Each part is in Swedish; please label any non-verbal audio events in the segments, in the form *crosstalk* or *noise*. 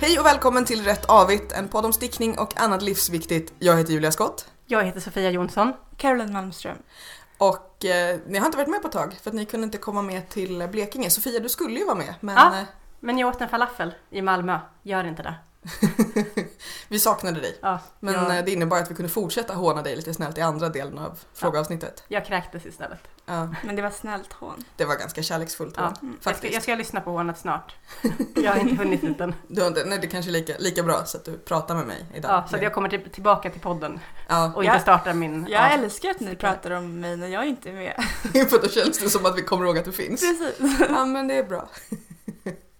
Hej och välkommen till Rätt Avigt, en podd om stickning och annat livsviktigt. Jag heter Julia Skott. Jag heter Sofia Jonsson. Caroline Malmström. Och eh, ni har inte varit med på ett tag för att ni kunde inte komma med till Blekinge. Sofia, du skulle ju vara med men Ja. eh, Men jag åt en falafel i Malmö. Gör inte det. *laughs* vi saknade dig. Ja, Men jag, eh, det innebar att vi kunde fortsätta håna dig lite snällt i andra delen av frågeavsnittet. jag kräktes istället. Ja, Men det var snällt hån. det var ganska kärleksfullt Ja. hån, Jag ska, faktiskt. jag ska lyssna på hånet snart. Jag har inte hunnit dit än. Du har inte, nej, det kanske är lika, lika bra så att du pratar med mig idag. Ja, så att jag kommer till, tillbaka till podden Ja, och inte Ja. startar min... Jag ja. älskar att ni pratar om mig när jag inte är med. *laughs* för då känns det som att vi kommer ihåg att du finns. Precis. Ja men det är bra.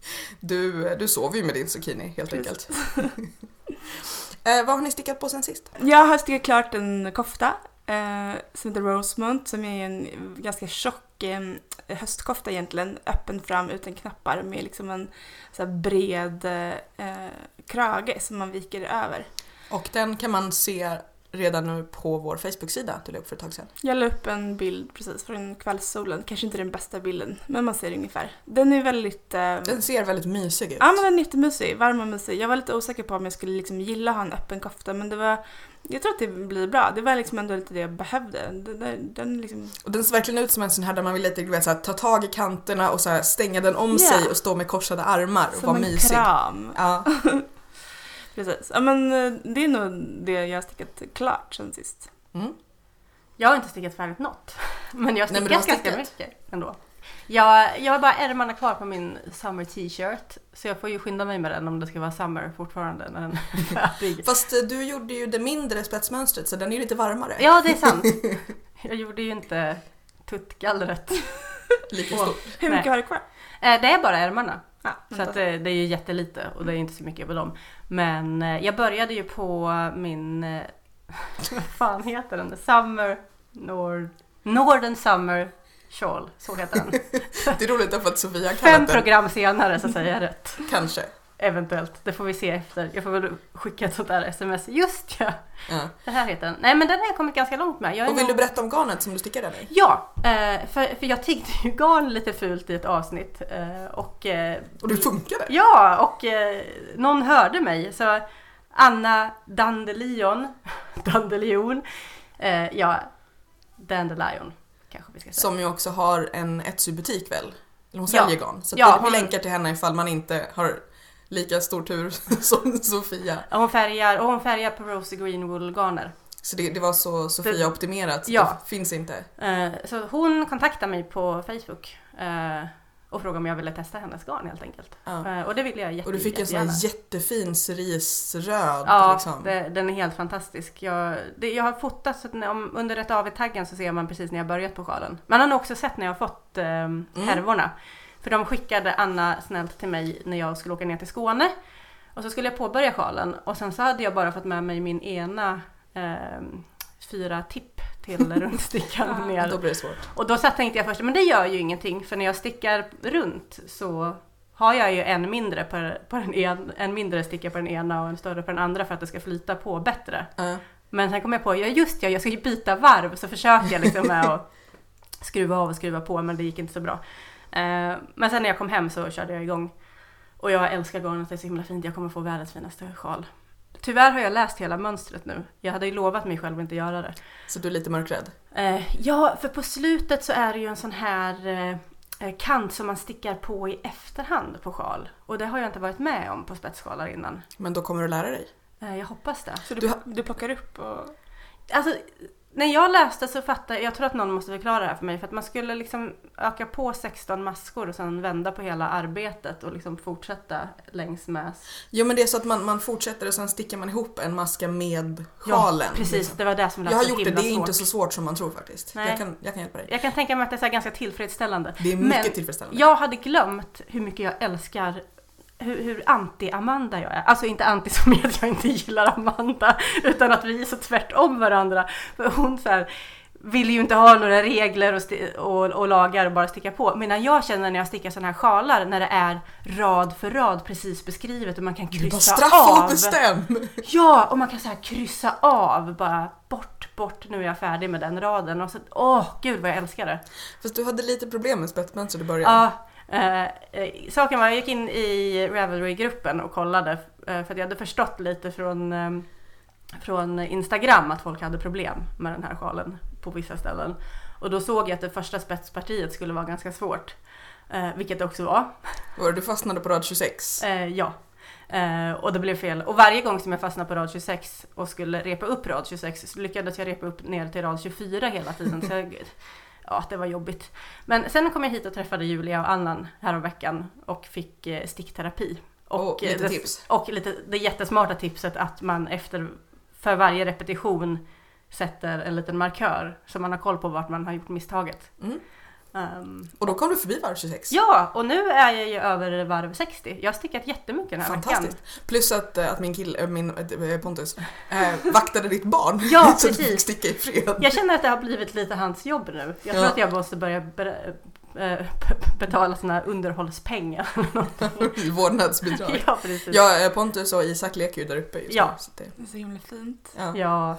*laughs* Du, du sover ju med din zucchini helt enkelt. *laughs* eh, vad har ni stickat på sen sist? Jag har stickat klart en kofta eh, som heter Rosemont som är en ganska tjock eh, höstkofta egentligen. Öppen fram utan knappar med liksom en så här bred eh, krage som man viker över. Och den kan man se redan nu på vår Facebook-sida du la upp för ett tag sedan. Jag la upp en bild precis från kvällssolen. Kanske inte den bästa bilden, men man ser ungefär. Den är väldigt... Eh, Den ser väldigt mysig ut. Ja men den är jättemysig, varm och mysig. Jag var lite osäker på om jag skulle liksom gilla att ha en öppen kofta men det var Jag tror att det blir bra. Det var liksom ändå lite det jag behövde. Den, den, liksom, Och den ser verkligen ut som en sån här där man vill lite vet, så här, ta tag i kanterna och så här, stänga den om Ja. sig och stå med korsade armar och som vara en mysig. kram. Ja. *laughs* Precis. Ja men eh, det är nog det jag har stickat klart sen sist. Mm. Jag har inte stickat färdigt något. *laughs* Men jag har Nej, men du har stickat ganska stickat. mycket ändå. Jag, jag har bara ärmarna kvar på min summer t-shirt. Så jag får ju skynda mig med den om det ska vara summer fortfarande när den är *laughs* färdig. Fast eh, du gjorde ju det mindre spetsmönstret så den är ju lite varmare. Ja, det är sant. *laughs* Jag gjorde ju inte tuttgallret. Lika Åh. stor. Hur Nej. mycket har du kvar? Eh, Det är bara ärmarna. Ja, Så att det, det är ju jättelite och det är inte så mycket på dem. Men eh, jag började ju på min, eh, *laughs* vad fan heter den? Summer Nord, Northern Summer Shawl, så heter den. *laughs* Det är roligt därför att Sofia Fem kallat den, program senare så säger jag rätt. kanske. Eventuellt, det får vi se efter. Jag får väl skicka ett sånt där sms. Just ja, Ja. det här heter den. Nej men den har jag kommit ganska långt med. Och vill nog- du berätta om garnet som du stickade eller? Ja, eh, för, för jag tiggde ju garn lite fult i ett avsnitt. eh, Och eh, Och det funkade? Ja, och någon hörde mig. Så Anna Dandelion, *laughs* Dandelion, ja, Dandelion kanske vi ska säga. Som ju också har en Etsy-butik väl? Hon Ja. säljer garn. Så Ja, vi, vi hon- länkar till henne ifall man inte har lika stor tur *laughs* som Sofia. Ja, Hon färgar, och hon färgar på Rosy Green Wool garner. Så det, det var så Sofia optimerat. så Ja. Det finns inte. Eh, så hon kontaktade mig på Facebook eh, och frågade om jag ville testa hennes garn helt enkelt. Ja. Eh, och det ville jag jätte, Och du fick en sån jättegärna. här jättefin cerisröd Ja, liksom. det, den är helt fantastisk. Jag, det, jag har fotat så om, under ett AV-taggen så ser man precis när jag börjat på sjalen. Man har nog också sett när jag har fått eh, härvorna. För de skickade Anna snällt till mig när jag skulle åka ner till Skåne. Och så skulle jag påbörja sjalen och sen så hade jag bara fått med mig min ena eh, fyra tipp till *laughs* rundstickan Ja, ner. Då blir det svårt. Och då så tänkte jag först, men det gör ju ingenting för när jag stickar runt så har jag ju en mindre på, på den en, en mindre sticka på den ena och en större på den andra för att det ska flyta på bättre. Ja. Men sen kom jag på, ja just ja, jag ska ju byta varv så försökte jag liksom med att *laughs* skruva av och skruva på men det gick inte så bra. Eh, men sen när jag kom hem så körde jag igång. Och jag älskar garnet, det är så himla fint, jag kommer få världens finaste sjal. Tyvärr har jag läst hela mönstret nu. Jag hade ju lovat mig själv att inte göra det. Så du är lite mörkrädd. Eh, ja, för på slutet så är det ju en sån här eh, eh, kant som man stickar på i efterhand på sjal. Och det har jag inte varit med om på spetssjalar innan. Men då kommer du lära dig. Eh, jag hoppas det. Så du, Du du, plockar upp och... Alltså, när jag läste så fattade jag, jag tror att någon måste förklara det här för mig, för att man skulle liksom öka på 16 maskor och sen vända på hela arbetet och liksom fortsätta längs med. Jo men det är så att man, man fortsätter och sen stickar man ihop en maska med sjalen. precis, liksom. det var det som lät Jag har så gjort det, det är svårt. inte så svårt som man tror faktiskt. Nej. Jag kan, jag kan hjälpa dig. Jag kan tänka mig att det är ganska tillfredsställande. Det är mycket Men tillfredsställande. Jag hade glömt hur mycket jag älskar hur, hur anti-Amanda jag är. Alltså inte anti som i att jag inte gillar Amanda, utan att vi är så tvärtom varandra. För hon så här, vill ju inte ha några regler och, och, och lagar och bara sticka på. Medan jag känner när jag stickar sådana här sjalar, när det är rad för rad precis beskrivet och man kan kryssa straffa och av. bestäm! Ja, och man kan så här kryssa av bara bort bort, nu är jag färdig med den raden. Och så, åh gud vad jag älskar det. Fast du hade lite problem med spetsmönster i början. Ja, eh, eh, saken var, jag gick in i Ravelry-gruppen och kollade eh, för att jag hade förstått lite från, eh, från Instagram att folk hade problem med den här sjalen på vissa ställen. Och då såg jag att det första spetspartiet skulle vara ganska svårt. Eh, vilket det också var. Var du fastnade på rad 26? Eh, ja. Eh, och det blev fel. Och varje gång som jag fastnade på rad 26 och skulle repa upp rad 26 så lyckades jag repa upp ner till rad 24 hela tiden. Så jag, ja, det var jobbigt. Men sen kom jag hit och träffade Julia och Annan häromveckan och fick eh, stickterapi. Och lite det, tips. Och lite, det jättesmarta tipset att man efter, för varje repetition sätter en liten markör så man har koll på vart man har gjort misstaget. Mm. Ehm, Och då kom du förbi varv 26? ja, och nu är jag ju över varv 60. Jag har stickat jättemycket den här veckan. Fantastiskt. Plus att, eh, att min kille, äh, min äh, Pontus, äh, vaktade ditt barn. Ja, *laughs* så att du precis. fick sticka i fred. Jag känner att det har blivit lite hans jobb nu. Jag tror Ja. att jag måste börja be- eh, *laughs* betala såna här underhållspengar. *laughs* Vårdnadsbidrag. ja, precis. Ja, eh, Pontus och Isak leker ju där uppe just Ja. nu. Så det, Det är så himla fint. ja, Ja,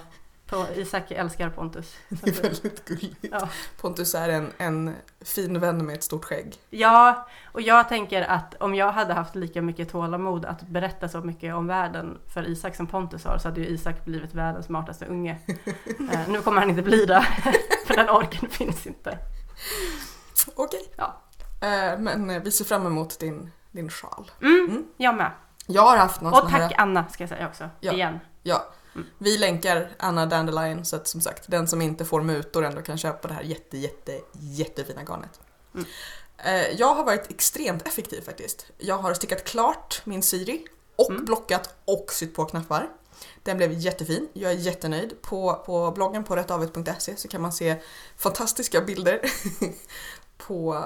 Isak älskar Pontus. Det är väldigt gulligt. Ja. Pontus är en, en fin vän med ett stort skägg. Ja, och jag tänker att om jag hade haft lika mycket tålamod att berätta så mycket om världen för Isak som Pontus har så hade ju Isak blivit världens smartaste unge. *laughs* Eh, nu kommer han inte bli det, *laughs* för den orken finns inte. Okej. Ja. Eh, men eh, vi ser fram emot din, din sjal. Mm, Mm. jag med. Jag har haft någon Och sån här... tack Anna ska jag säga också, Ja. igen. Ja. Vi länkar Anna Dandelion så att som sagt den som inte får mutor ändå kan köpa det här jätte, jätte, jättefina garnet. Mm. Eh, Jag har varit extremt effektiv faktiskt. Jag har stickat klart min Siri och Mm. blockat och sytt på knappar. Den blev jättefin, jag är jättenöjd. På, på bloggen på rättavet.se så kan man se fantastiska bilder *laughs* på,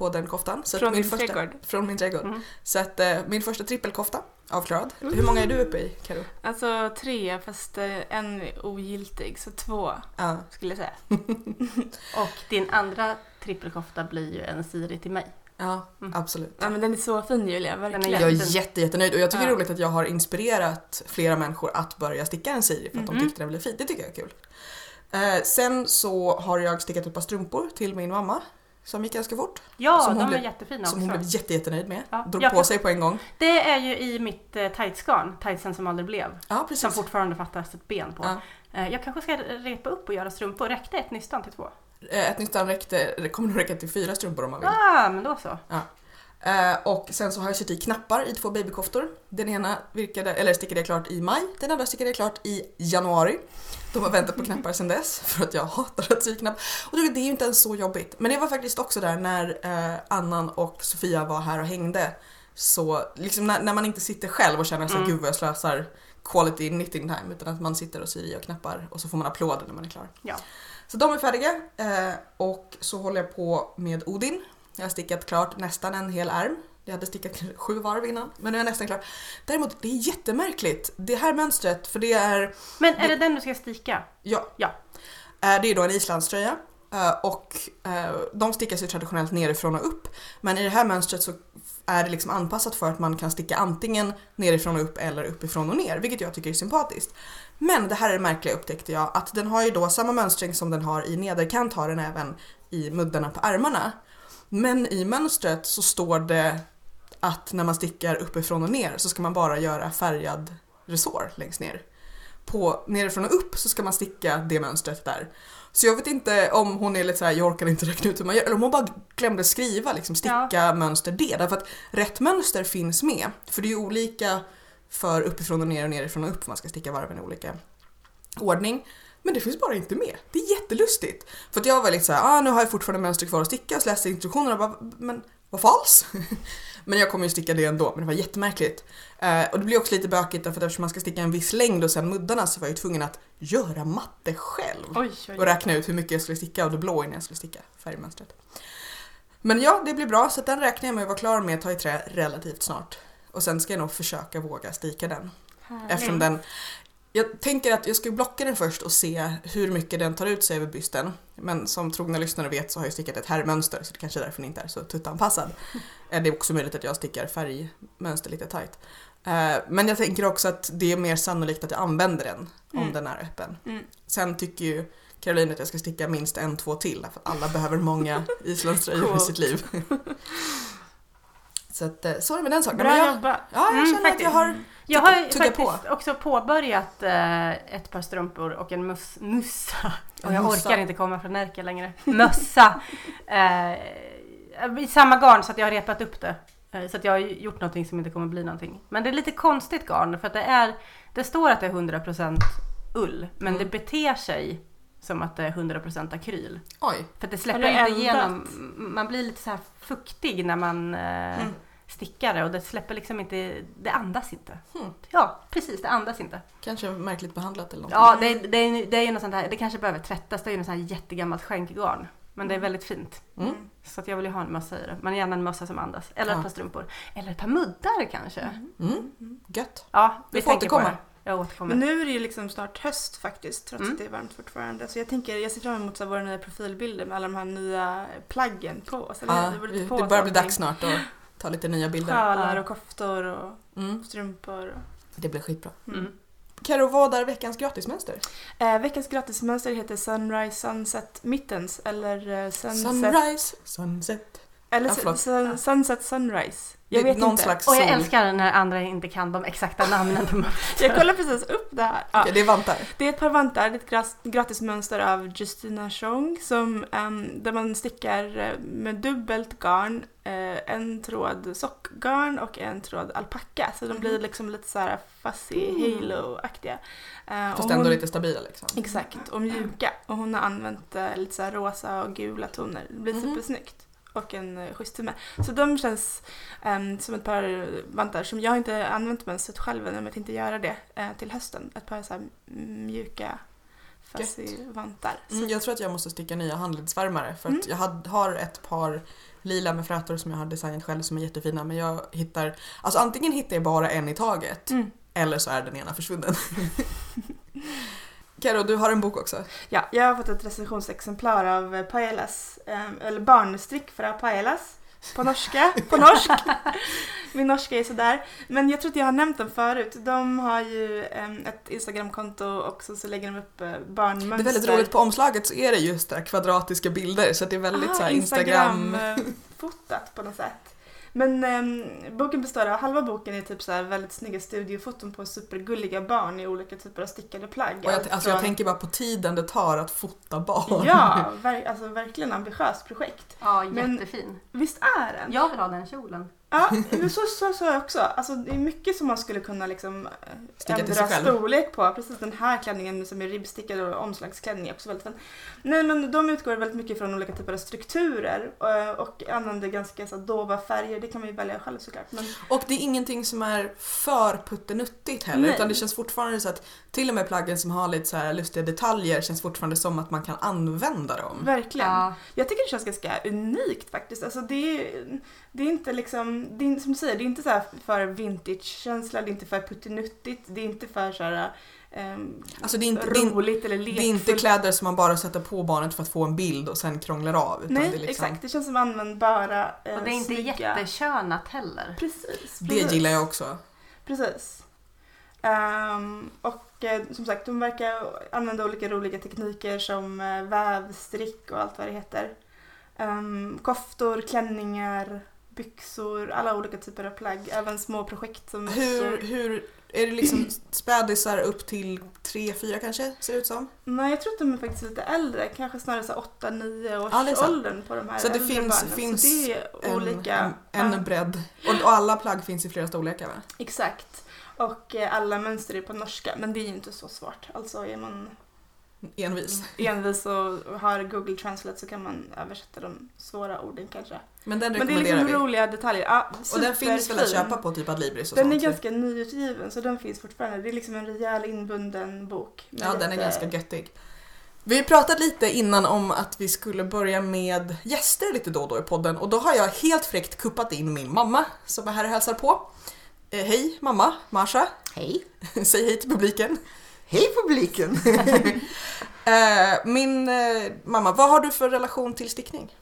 på den koftan. Så Från din första, trädgård. Från min trädgård. Mm. Så att eh, min första trippelkofta avklarad. Hur många är du uppe i Karo? Alltså tre fast eh, en är ogiltig så två Ja. skulle jag säga. *laughs* Och din andra trippelkofta blir ju en Siri till mig. Ja, Mm. absolut. Ja men den är så fin Julia, verkligen. Jag är jätte, jättenöjd och jag tycker det är Ja. roligt att jag har inspirerat flera människor att börja sticka en Siri för att Mhm. de tyckte den blev fin. Det tycker jag är kul. Eh, sen så har jag stickat ett par strumpor till min mamma som gick ganska fort. Ja, Som de blev- är jättefina Som hon också. blev jätte, jättenöjd med. Ja, Drog jag på sig på en gång. Det är ju i mitt eh, tightsgarn, tightsen som aldrig blev. Ja, Som precis. fortfarande fattas ett ben på. Ja. Eh, Jag kanske ska repa upp och göra strumpor. Räckte ett nystan till två? Eh, Ett nystan räckte, det kommer nog räcka till fyra strumpor om man vill. Ah, men då så. Eh, och sen så har jag sytt i knappar i två babykoftor. Den ena virkade, eller stickade jag klart i maj, den andra stickade jag klart i januari. De har väntat på knappar sedan dess *laughs* för att jag hatar att sy knapp. Och det det är ju inte ens så jobbigt. Men det var faktiskt också där när eh, Annan och Sofia var här och hängde. Så liksom när, när man inte sitter själv och känner så Mm. gud vad jag slösar quality knitting time utan att man sitter och syr i och knappar och så får man applåder när man är klar. Ja. Så de är färdiga eh, och så håller jag på med Odin. Jag har stickat klart nästan en hel ärm. Jag hade stickat sju varv innan, men nu är jag nästan klar. Däremot, det är jättemärkligt. Det här mönstret, för det är, Men är det den du ska sticka? ja, Ja. Eh, det är då en islandströja. eh, Och eh, de stickas ju traditionellt nerifrån och upp. Men i det här mönstret så är det liksom anpassat för att man kan sticka antingen nerifrån och upp eller uppifrån och ner, vilket jag tycker är sympatiskt. Men det här är det märkliga upptäckte jag, att den har ju då samma mönstring som den har i nederkant har den även i muddarna på ärmarna. Men i mönstret så står det att när man stickar uppifrån och ner så ska man bara göra färgad resår längst ner. På nerifrån och upp så ska man sticka det mönstret där. Så jag vet inte om hon är lite såhär, jag orkar inte räkna ut hur man gör, eller om hon bara glömde skriva liksom sticka mönster D. Därför att rätt mönster finns med. För det är ju olika för uppifrån och ner och nerifrån och upp, man ska sticka varven i olika ordning. Men det finns bara inte med. Det är jättelustigt. För att jag var lite såhär, ah, nu har jag fortfarande mönster kvar att sticka, så läste jag instruktionerna och bara, men vad falskt? *laughs* men jag kommer ju sticka det ändå, men det var jättemärkligt. Eh, och det blir också lite bökigt därför att eftersom man ska sticka en viss längd och sen muddarna så var jag ju tvungen att göra matte själv. Oj, oj, Och räkna ut hur mycket jag skulle sticka av det blå innan jag skulle sticka färgmönstret. Men ja, det blir bra så den räknar jag med att vara klar med att ta i trä relativt snart. Och sen ska jag nog försöka våga sticka den. Eftersom den jag tänker att jag ska blocka den först och se hur mycket den tar ut sig över bysten. Men som trogna lyssnare vet så har jag stickat ett herrmönster så det kanske är därför den inte är så tuttanpassad. *laughs* Eh, Det är också möjligt att jag stickar färgmönster lite tight. Eh, Men jag tänker också att det är mer sannolikt att jag använder den om Mm. den är öppen. Mm. Sen tycker ju Caroline att jag ska sticka minst en, två till för alla behöver många *laughs* islandströjor i sitt liv. Så att, så är det med den saken. Bra jag, jobbat! ja, jag Mm, känner att jag har Jag har faktiskt också påbörjat eh, ett par strumpor och en mus, mussa. Och jag orkar inte komma från Närke längre. Mössa! *laughs* Eh, I samma garn så att jag har repat upp det. Eh, Så att jag har gjort någonting som inte kommer bli någonting. Men det är lite konstigt garn för att det är Det står att det är 100% ull men Mm. det beter sig som att det är 100% akryl. Oj, För att det släpper inte ändrat? igenom. Man blir lite så här fuktig när man eh, Mm. stickar det och det släpper liksom inte. Det andas inte. Hmm. Ja, precis. Det andas inte. kanske märkligt behandlat eller något. Ja, det, är- det, är, det är ju något sånt här. Det kanske behöver tvättas. Det är ju något sånt här jättegammalt skänkgarn. Men det är väldigt fint. Mm. Så att jag vill ju ha en mössa i det. Men gärna en mössa som andas. Eller Ja. ett par strumpor. Eller ett par muddar kanske. Mm. Gött. Ja, vi Du får tänker på återkomma. det. Jag återkommer. Men nu är det ju liksom snart höst faktiskt, trots Mm. att det är varmt fortfarande. Så jag tänker, jag ser fram emot så våra nya profilbilder med alla de här nya plaggen på. Så Ja, det, det på börjar bli dags snart att ta lite nya bilder. Sjalar Ja. och koftor och Mm. strumpor. Och, Det blir skitbra. Mm. Karo, vad är veckans gratismönster? Eh, veckans gratismönster heter Sunrise Sunset Mittens eller eh, Sunset, Sunrise, sunset. Eller Ja, sun, Sunset Sunrise. Jag vet någon inte. slags Och jag sol. älskar när andra inte kan de exakta namnen. *laughs* Jag kollar precis upp det här. Ja. Okej, det är vantar. Det är ett par vantar, det är ett gratismönster av Justina Chong som, ehm, där man stickar eh, med dubbelt garn, eh, en tråd sockgarn och en tråd alpacka. Så de blir Mhm. liksom lite så här fuzzy Mm. halo-aktiga. Eh, Fast ändå hon- lite stabila liksom. Exakt, och mjuka. Och hon har använt eh, lite så här rosa och gula toner. Det blir Mhm. supersnyggt. Och en uh, schysst tumme. Så de känns ehm, som ett par vantar som jag inte använt mönstret själv än, men jag tänkte göra det eh, till hösten. Ett par så här mjuka fuzzy vantar. Så, Mm, jag tror att jag måste sticka nya handledsvärmare för att Mm. jag had, har ett par lila med frätor som jag har designat själv som är jättefina men jag hittar, alltså antingen hittar jag bara en i taget mm. eller så är den ena försvunnen. *laughs* Karo, du har en bok också. Ja, jag har fått ett recensionsexemplar av eh, Pajelas, ehm, eller Barnstrick för Pajelas. På norska, på *laughs* norsk. Min norska är sådär. Men jag tror att jag har nämnt dem förut. De har ju ehm, ett Instagramkonto också så lägger de upp eh, barnmönster. Det är väldigt roligt, på omslaget så är det just där kvadratiska bilder så det är väldigt så här Instagram... Instagram-fotat på något sätt. Men ehm, boken består av, halva boken är typ så här väldigt snygga studiofoton på supergulliga barn i olika typer av stickade plagg. Och jag, Allt alltså jag tänker bara på tiden det tar att fota barn. Ja, *laughs* ver- alltså verkligen ambitiöst projekt. Ja, Men- jättefin. Visst är den? Jag vill ha den kjolen. Ja, men så sa så, jag också. Alltså, det är mycket som man skulle kunna liksom eh, ändra storlek på. Precis den här klänningen som är ribbstickad och omslagsklänning är också väldigt fin. Nej men de utgår väldigt mycket från olika typer av strukturer eh, och använder ganska så dova färger. Det kan man ju välja själv såklart. Men Och det är ingenting som är för puttenuttigt heller Nej. utan det känns fortfarande så att till och med plaggen som har lite så här lustiga detaljer känns fortfarande som att man kan använda dem. verkligen. Ja. Jag tycker det känns ganska unikt faktiskt. Alltså det, är, det är inte liksom, det är, som du säger, det är inte så här för vintage-känsla, det är inte för puttinuttigt, det är inte för så här ehm, Alltså det är inte, det är, roligt eller det lekfullt. är inte kläder som man bara sätter på barnet för att få en bild och sen krånglar av. Utan Nej, det, är liksom, exakt. Det känns som användbara, eh, Och det är inte snygga. jättekönat heller. Precis, det precis. gillar jag också. Precis. Ehm, och eh, som sagt, de verkar använda olika roliga tekniker som uh, vävstrick och allt vad det heter. Um, koftor, klänningar, byxor, alla olika typer av plagg. Även små projekt som Hur, hur, är det liksom spädisar upp till 3-4 kanske, ser det ut som? Nej, jag tror att de är faktiskt lite äldre. Kanske snarare så 8-9 års Ja, så. åldern på de här Så det äldre finns- barnen. finns så det är olika. en, en bredd. Och, och alla plagg finns i flera storlekar va? Exakt. Och eh, alla mönster är på norska, men det är ju inte så svårt. Alltså är man Envis. envis och har Google Translate så kan man översätta de svåra orden kanske. Men den Men det är rekommenderar liksom vi. roliga detaljer. Ja, Och den finns väl att köpa på typ Adlibris och Den är sånt. ganska nyutgiven så den finns fortfarande. Det är liksom en rejäl inbunden bok. Ja, den är ganska göttig. Vi har pratat lite innan om att vi skulle börja med gäster lite då och då i podden och då har jag helt fräckt kuppat in min mamma som är här och hälsar på. Eh, hej mamma, Marsha. Hej! *laughs* Säg hej till publiken. Hej publiken! *laughs* Eh, min eh, mamma, vad har du för relation till stickning?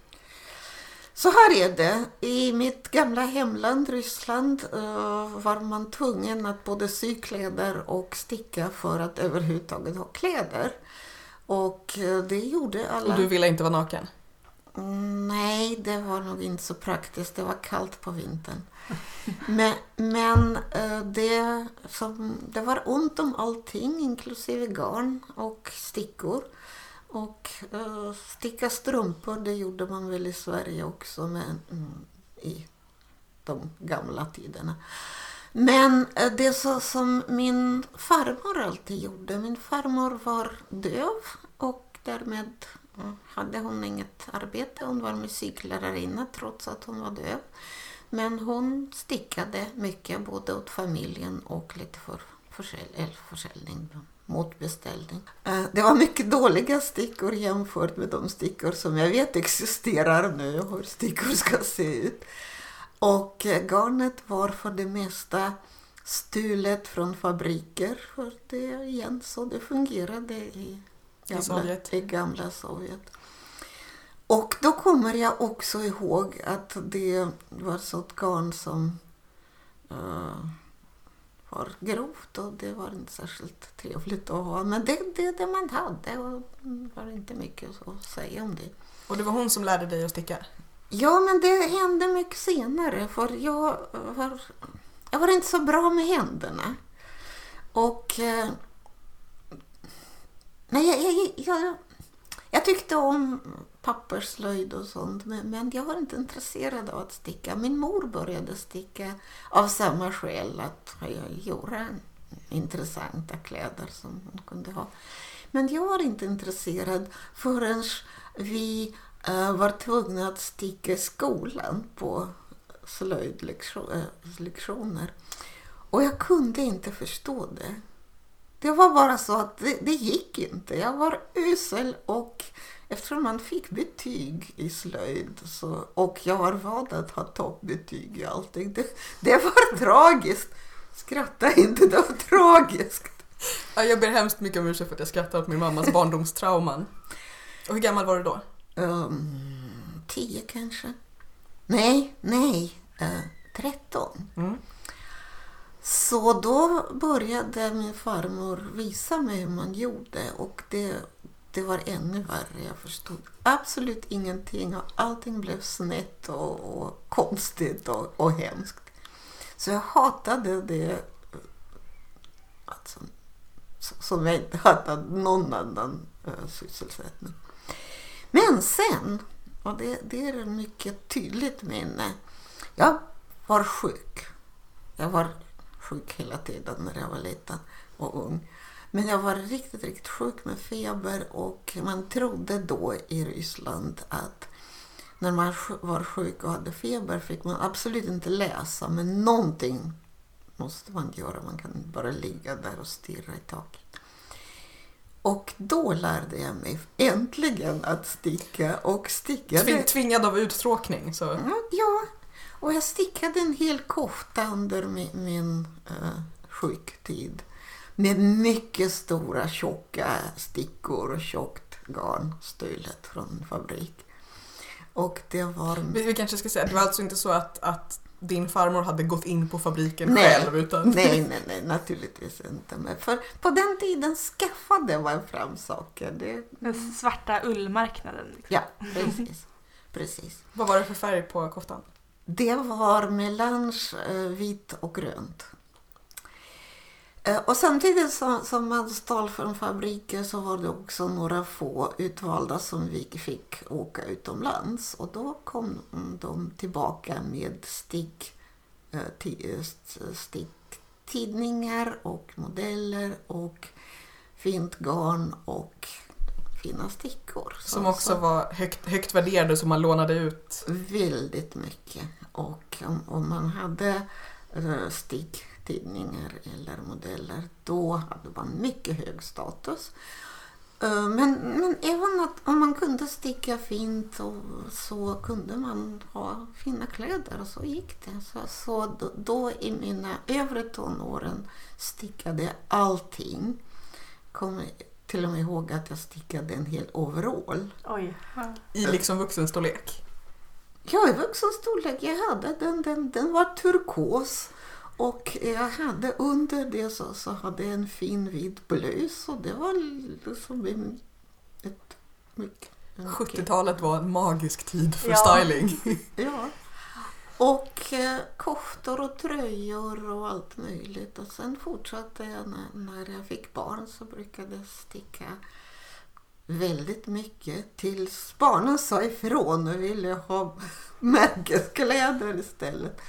Så här är det. I mitt gamla hemland Ryssland eh, var man tvungen att både sy kläder och sticka för att överhuvudtaget ha kläder. Och det gjorde alla. Och du ville inte vara naken? Nej, det var nog inte så praktiskt. Det var kallt på vintern. Men, men eh, det, som, det var ont om allting, inklusive garn och stickor. Och eh, sticka strumpor, det gjorde man väl i Sverige också men, mm, i de gamla tiderna. Men eh, det så, som min farmor alltid gjorde, min farmor var döv och därmed hade hon inget arbete. Hon var musiklärarinna trots att hon var döv. Men hon stickade mycket både åt familjen och lite för försälj- försäljning mot beställning. Eh, det var mycket dåliga stickor jämfört med de stickor som jag vet existerar nu och hur stickor ska se ut. Och eh, garnet var för det mesta stulet från fabriker för det är igen så det fungerade i gamla, Sovjet. I gamla Sovjet. Och då kommer jag också ihåg att det var sånt garn som eh, var grovt och det var inte särskilt trevligt att ha. Men det det, det man hade och det var inte mycket att säga om det. Och det var hon som lärde dig att sticka? Ja, men det hände mycket senare för jag var, jag var inte så bra med händerna. Och... Eh, nej, jag, jag, jag, jag tyckte om pappersslöjd och sånt men, men jag var inte intresserad av att sticka. Min mor började sticka av samma skäl att jag gjorde intressanta kläder som hon kunde ha. Men jag var inte intresserad förrän vi eh, var tvungna att sticka skolan på slöjdlektioner. Eh, och jag kunde inte förstå det. Det var bara så att det, det gick inte. Jag var usel och eftersom man fick betyg i slöjd så, och jag var van att ha toppbetyg i allting. Det, det var *laughs* tragiskt. Skratta inte, det var tragiskt. Ja, jag ber hemskt mycket om ursäkt för att jag skrattar åt min mammas barndomstrauman. Och hur gammal var du då? Um, tio kanske? Nej, nej. Uh, tretton. Mm. Så då började min farmor visa mig hur man gjorde och det, det var ännu värre. Jag förstod absolut ingenting och allting blev snett och, och konstigt och, och hemskt. Så jag hatade det alltså, som jag inte hatade någon annan äh, sysselsättning. Men sen, och det, det är ett mycket tydligt minne, jag var sjuk. Jag var sjuk hela tiden när jag var liten och ung. Men jag var riktigt, riktigt sjuk med feber och man trodde då i Ryssland att när man var sjuk och hade feber fick man absolut inte läsa men någonting måste man göra. Man kan bara ligga där och stirra i taket. Och då lärde jag mig äntligen att sticka och stickade. Tving, tvingad av uttråkning. Så. Ja, och jag stickade en hel kofta under min, min uh, sjuktid. Med mycket stora tjocka stickor och tjockt garn, stulet från fabrik. Och det var... Vi, vi kanske ska säga att det var alltså inte så att, att din farmor hade gått in på fabriken Nej. själv utan... *laughs* Nej, nej, nej, naturligtvis inte. Men för på den tiden skaffade man fram saker. Det, Den svarta ullmarknaden. Liksom. ja, precis. precis. Vad var det för färg på koftan? Det var melange eh, vitt och grönt. Eh, och samtidigt som, som man stal från fabriker så var det också några få utvalda som vi fick åka utomlands. Och då kom de tillbaka med stick, eh, sticktidningar och modeller och fint garn och fina stickor. Som Så- också så- var högt, högt värderade som man lånade ut. Väldigt mycket. Och om, om man hade eh, sticktidningar eller modeller då hade man mycket hög status. Eh, Men, men även att om man kunde sticka fint och så kunde man ha fina kläder och så gick det. Så, så då, då i mina övre tonåren stickade jag allting. Kommer till och med ihåg att jag stickade en hel overall. Oj. I liksom vuxenstorlek. Ja, i vuxen storlek. Jag hade den, den, den var turkos. Och jag hade under det så, så hade jag en fin vit blus och det var liksom ett mycket... en- 70-talet var en magisk tid för Ja. styling. *laughs* Ja. Och eh, koftor och tröjor och allt möjligt. Och sen fortsatte jag när, jag fick barn så brukade jag sticka väldigt mycket tills barnen sa ifrån och ville ha *laughs* märkeskläder istället.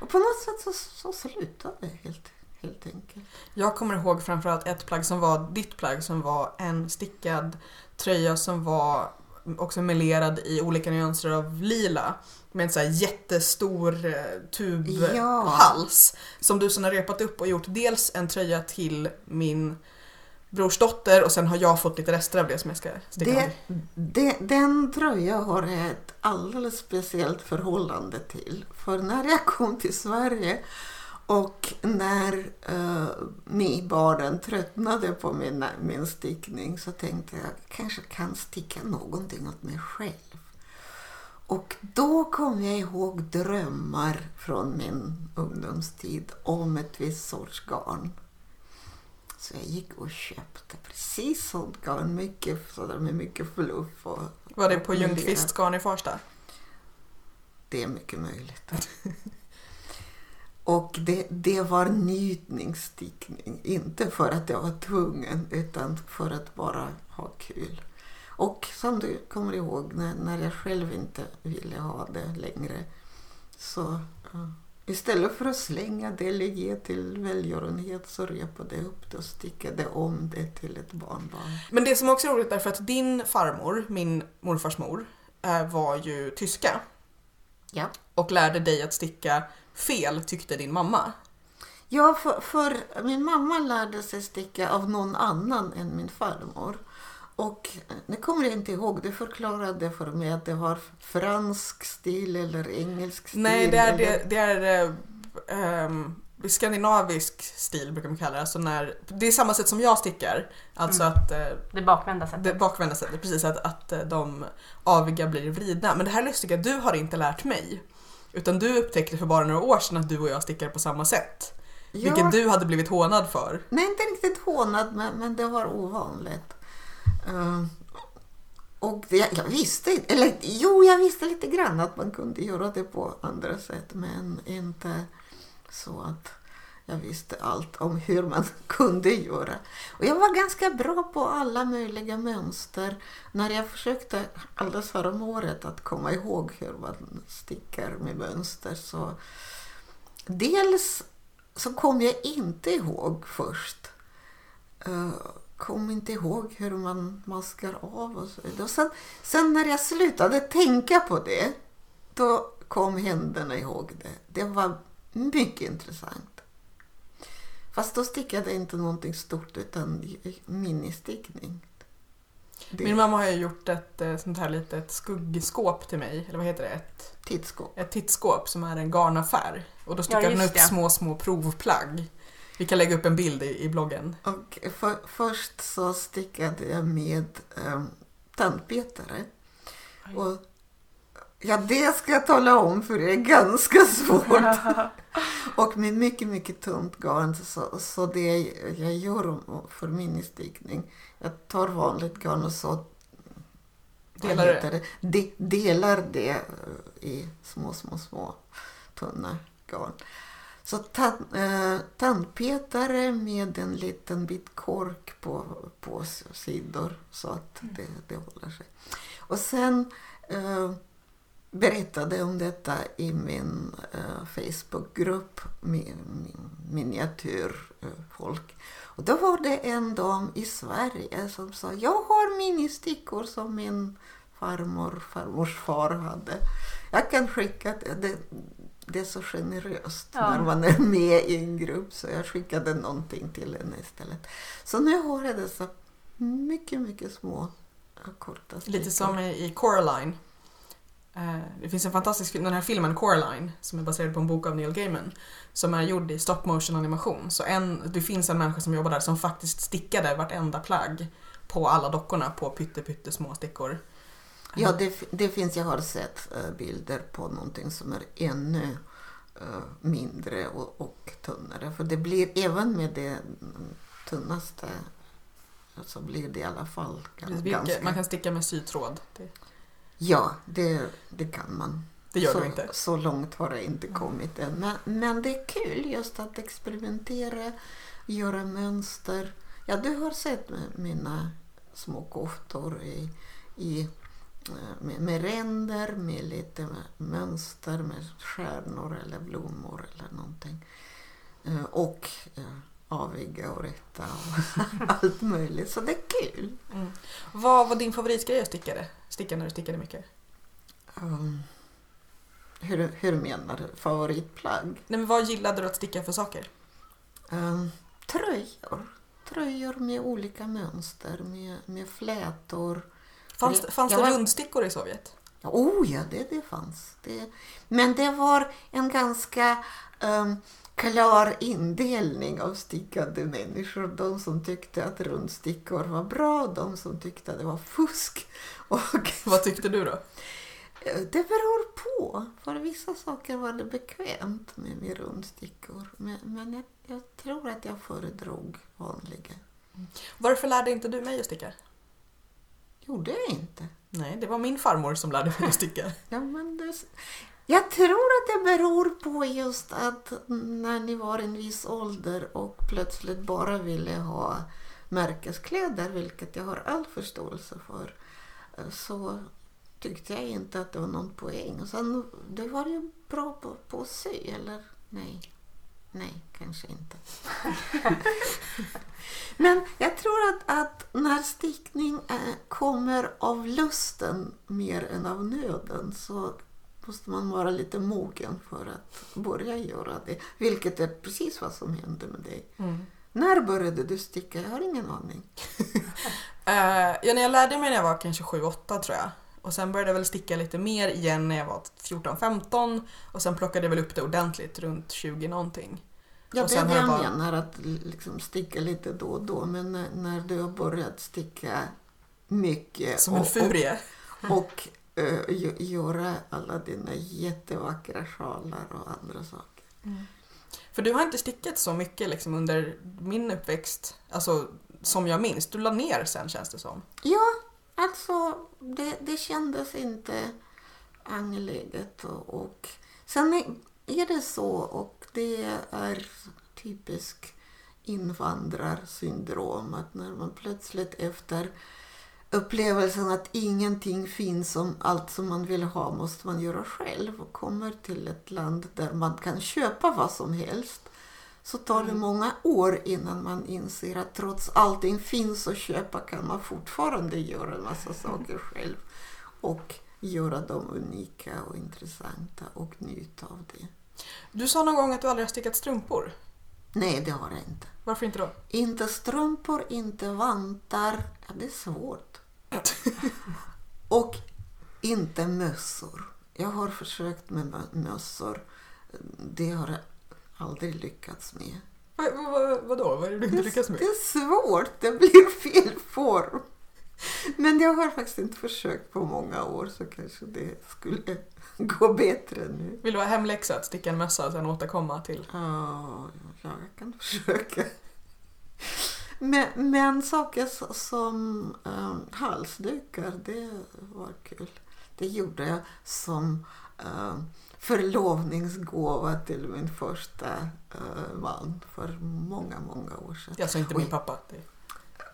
Och på något sätt så, så slutade det helt, helt enkelt. Jag kommer ihåg framförallt ett plagg som var ditt plagg som var en stickad tröja som var också melerad i olika nyanser av lila. Med en så jättestor eh, tubhals. Som du sen har repat upp och gjort dels en tröja till min brorsdotter och sen har jag fått lite rester av det som jag ska sticka Det, det, den tröja har jag ett alldeles speciellt förhållande till. För när jag kom till Sverige och när uh, barnen tröttnade på min, min stickning så tänkte jag kanske kan sticka någonting åt mig själv. Och då kom jag ihåg drömmar från min ungdomstid om ett visst sorts garn. Så jag gick och köpte precis sånt garn, mycket, sådär med mycket fluff. Och, Var det på Ljungqvists garn i Farsta? Det är mycket möjligt. Och det, det var njutningsstickning. Inte för att jag var tvungen utan för att bara ha kul. Och som du kommer ihåg när, när jag själv inte ville ha det längre så ja, istället för att slänga det eller ge till välgörenhet så repade jag upp det och stickade om det till ett barnbarn. Men det som också är roligt är för att din farmor, min morfars mor, eh, var ju tyska. Ja. Och lärde dig att sticka fel tyckte din mamma. Ja, för, för min mamma lärde sig sticka av någon annan än min farmor. Och nu kommer jag inte ihåg, du förklarade för mig att det var fransk stil eller engelsk stil. Nej, det är, eller- det, det är eh, ehm, skandinavisk stil brukar man kalla det. Alltså när, det är samma sätt som jag stickar. Alltså att eh, Det bakvända sättet. det bakvända sättet, precis att, att eh, de aviga blir vridna. Men det här lustiga, du har inte lärt mig. Utan du upptäckte för bara några år sedan att du och jag stickar på samma sätt. Ja, Vilket du hade blivit hånad för. Nej, inte riktigt hånad, men, men det var ovanligt. Ehm, och det, jag visste eller jo, jag visste lite grann att man kunde göra det på andra sätt, men inte så att jag visste allt om hur man *laughs* kunde göra. Och jag var ganska bra på alla möjliga mönster. När jag försökte alldeles förra året att komma ihåg hur man stickar med mönster så dels så kom jag inte ihåg först. Eh, Kom inte ihåg hur man maskar av och så vidare. Och sen, sen när jag slutade tänka på det, då kom händerna ihåg det. Det var mycket intressant. Fast då stickade jag inte någonting stort utan ministickning. Det Min mamma har ju gjort ett eh, sånt här litet skuggskåp till mig. Eller vad heter det? Ett, tittskåp. ett tittskåp som är en garnaffär. Och då stickar Ja, hon det. små, små provplagg. Vi kan lägga upp en bild i, i bloggen. Och för, först så stickade jag med um, tandpetare. Oj. Och, ja, det ska jag tala om för det är ganska svårt. *laughs* Och med mycket, mycket tunt garn. Så, så det jag gör för ministickning, jag tar vanligt garn och så Delar det? De, delar det eh, i små, små, små tunna garn. Så tan, eh, tandpetare med en liten bit kork på, på sidor så att det, det håller sig. Och sen eh, berättade om detta i min eh, Facebookgrupp med min miniatyrfolk. Och då var det en dam i Sverige som sa jag har ministickor som min farmor, farmors far hade. Jag kan skicka det. det det är så generöst Ja. när man är med i en grupp så jag skickade någonting till henne istället. Så nu har jag dessa mycket, mycket små korta Lite stickor. som i, i Coraline. Eh, Det finns en fantastisk film, den här filmen Coraline som är baserad på en bok av Neil Gaiman som är gjord i stop motion animation. Så en, det finns en människa som jobbar där som faktiskt stickade vartenda plagg på alla dockorna på pytte, pytte små stickor. Ja, det, det finns, jag har sett eh, bilder på någonting som är ännu eh, mindre och, och tunnare. För det blir även med det tunnaste så blir det i alla fall ganska... Man kan sticka med sytråd. Det, Ja, det, det kan man. det gör så, du inte. Så långt har det inte kommit än. Men, men det är kul just att experimentera, göra mönster. Ja, du har sett mina små koftor i, i, med, med ränder, med lite mönster, med stjärnor eller blommor eller någonting. Eh, Och eh, aviga och rätta och *laughs* allt möjligt. Så det är kul. Mm. Vad var din favoritgrej att sticka, det? sticka när du stickade mycket? Um, hur, hur menar du? Favoritplagg? Nej, men vad gillade du att sticka för saker? Um, tröjor. Tröjor med olika mönster, med, med flätor. Fanns, Det- fanns det var- rundstickor i Sovjet? Oh ja, det, det fanns. Det, men det var en ganska um, klar indelning av stickade människor. De som tyckte att rundstickor var bra, de som tyckte att det var fusk. Och *laughs* Vad tyckte du då? Eh, Det beror på. För vissa saker var det bekvämt med, med rundstickor. Men, men jag, jag tror att jag föredrog vanliga. Varför lärde inte du mig att sticka? Gjorde jag inte. Nej, det var min farmor som lärde mig att sticka. *laughs* Ja, men det, jag tror att det beror på just att när ni var en viss ålder och plötsligt bara ville ha märkeskläder, vilket jag har all förståelse för, så tyckte jag inte att det var någon poäng. Och sen, det var ju bra på, på att sy, eller? Nej. Nej, kanske inte. *laughs* Men jag tror att, att när stickning eh, kommer av lusten mer än av nöden så måste man vara lite mogen för att börja göra det. Vilket är precis vad som hände med dig. Mm. När började du sticka? Jag har ingen aning. *laughs* Eh, ja, när jag lärde mig när jag var kanske 7-8 tror jag. Och sen började jag väl sticka lite mer igen när jag var 14-15 och sen plockade jag väl upp det ordentligt runt 20 någonting. Ja, Och det är det jag bara- menar, att liksom sticka lite då och då. Men när, när du har börjat sticka mycket Som en och, furie. och, och eh, gö- göra alla dina jättevackra sjalar och andra saker. För du har inte stickat så mycket liksom under min uppväxt, alltså som jag minns. Du la ner sen känns det som. Ja, alltså det, det kändes inte angeläget. Och, och sen är, det så, och det är typiskt invandrarsyndrom, att när man plötsligt efter upplevelsen att ingenting finns om allt som man vill ha måste man göra själv och kommer till ett land där man kan köpa vad som helst så tar det många år innan man inser att trots allting finns att köpa kan man fortfarande göra en massa saker själv och göra dem unika och intressanta och njuta av det. Du sa någon gång att du aldrig har stickat strumpor. Nej, det har jag inte. Varför inte då? Inte strumpor, inte vantar. Ja, det är svårt. och inte mössor. Jag har försökt med mö- mössor. Det har jag aldrig lyckats med. Vad, vad, vadå? Vad är det du inte lyckas med? Det är svårt, det blir *laughs* fel form. Men jag har faktiskt inte försökt på många år så kanske det skulle *laughs* gå bättre nu. Vill du ha hemläxa att sticka en mössa och sen återkomma till? Ja, jag kan försöka. Men, men saker som um, halsdukar, det var kul. Det gjorde jag som um, förlovningsgåva till min första uh, man för många, många år sedan. Alltså inte min pappa. Det.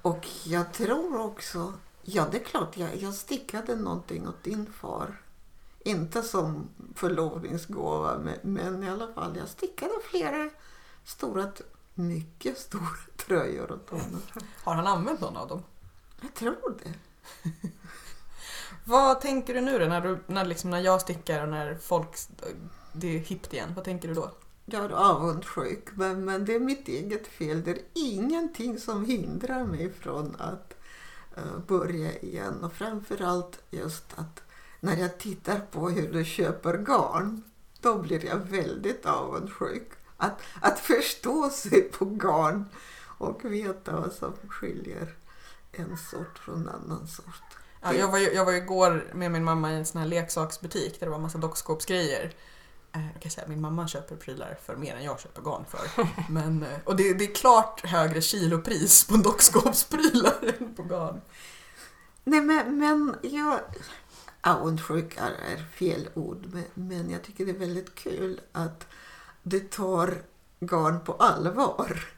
Och jag tror också, ja det är klart, jag, jag stickade någonting åt din far. Inte som förlovningsgåva, men, men i alla fall, jag stickade flera stora, mycket stora *laughs* tröjor åt honom. Har han använt någon av dem? Jag tror det. *laughs* Vad tänker du nu då när, du, när, liksom, när jag stickar och när folk, det är hippt igen? Vad tänker du då? Jag är avundsjuk, men, men det är mitt eget fel. Det är ingenting som hindrar mig från att eh, börja igen. Och framförallt just att när jag tittar på hur du köper garn, då blir jag väldigt avundsjuk. Att, att förstå sig på garn och veta vad som skiljer en sort från en annan sort. Ja, jag, var ju, jag var igår med min mamma i en sån här leksaksbutik där det var massa dockskåpsgrejer. Eh, Jag kan säga min mamma köper prylar för mer än jag köper garn för. *laughs* Men, eh, och det, det är klart högre kilopris på dockskåpsprylar *laughs* än på garn. Nej, men, men jag... Avundsjuk är fel ord, men, men jag tycker det är väldigt kul att det tar garn på allvar.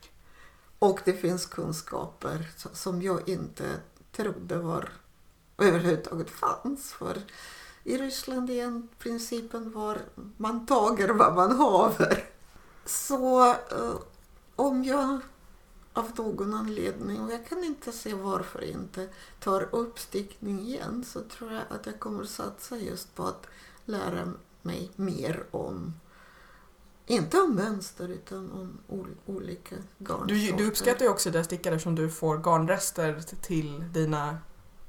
Och det finns kunskaper som jag inte trodde var överhuvudtaget fanns. För i Ryssland igen, principen var man tager vad man haver. Så eh, om jag av någon anledning, och jag kan inte se varför inte, tar upp stickning igen så tror jag att jag kommer satsa just på att lära mig mer om, inte om mönster utan om ol- olika garnsorter. Du, du uppskattar ju också det stickare som du får garnrester till dina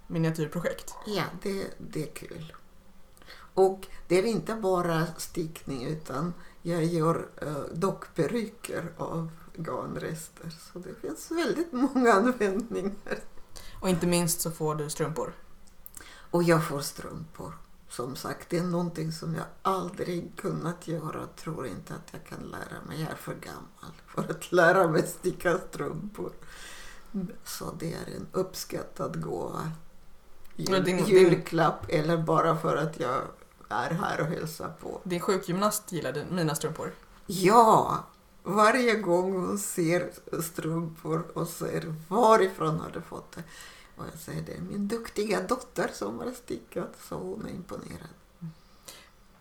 miniatyrprojekt. Ja, det, det är kul. Och det är inte bara stickning utan jag gör uh, dockperuker av garnrester. Så det finns väldigt många användningar. Och inte minst så får du strumpor. Och jag får strumpor. Som sagt, det är någonting som jag aldrig kunnat göra och tror inte att jag kan lära mig. Jag är för gammal för att lära mig sticka strumpor. Så det är en uppskattad gåva. Jul, din- din- julklapp eller bara för att jag är här och hälsar på. Din sjukgymnast gillade mina strumpor. Ja, varje gång hon ser strumpor och säger varifrån har du fått det? Och jag säger det är min duktiga dotter som har stickat så hon är imponerad.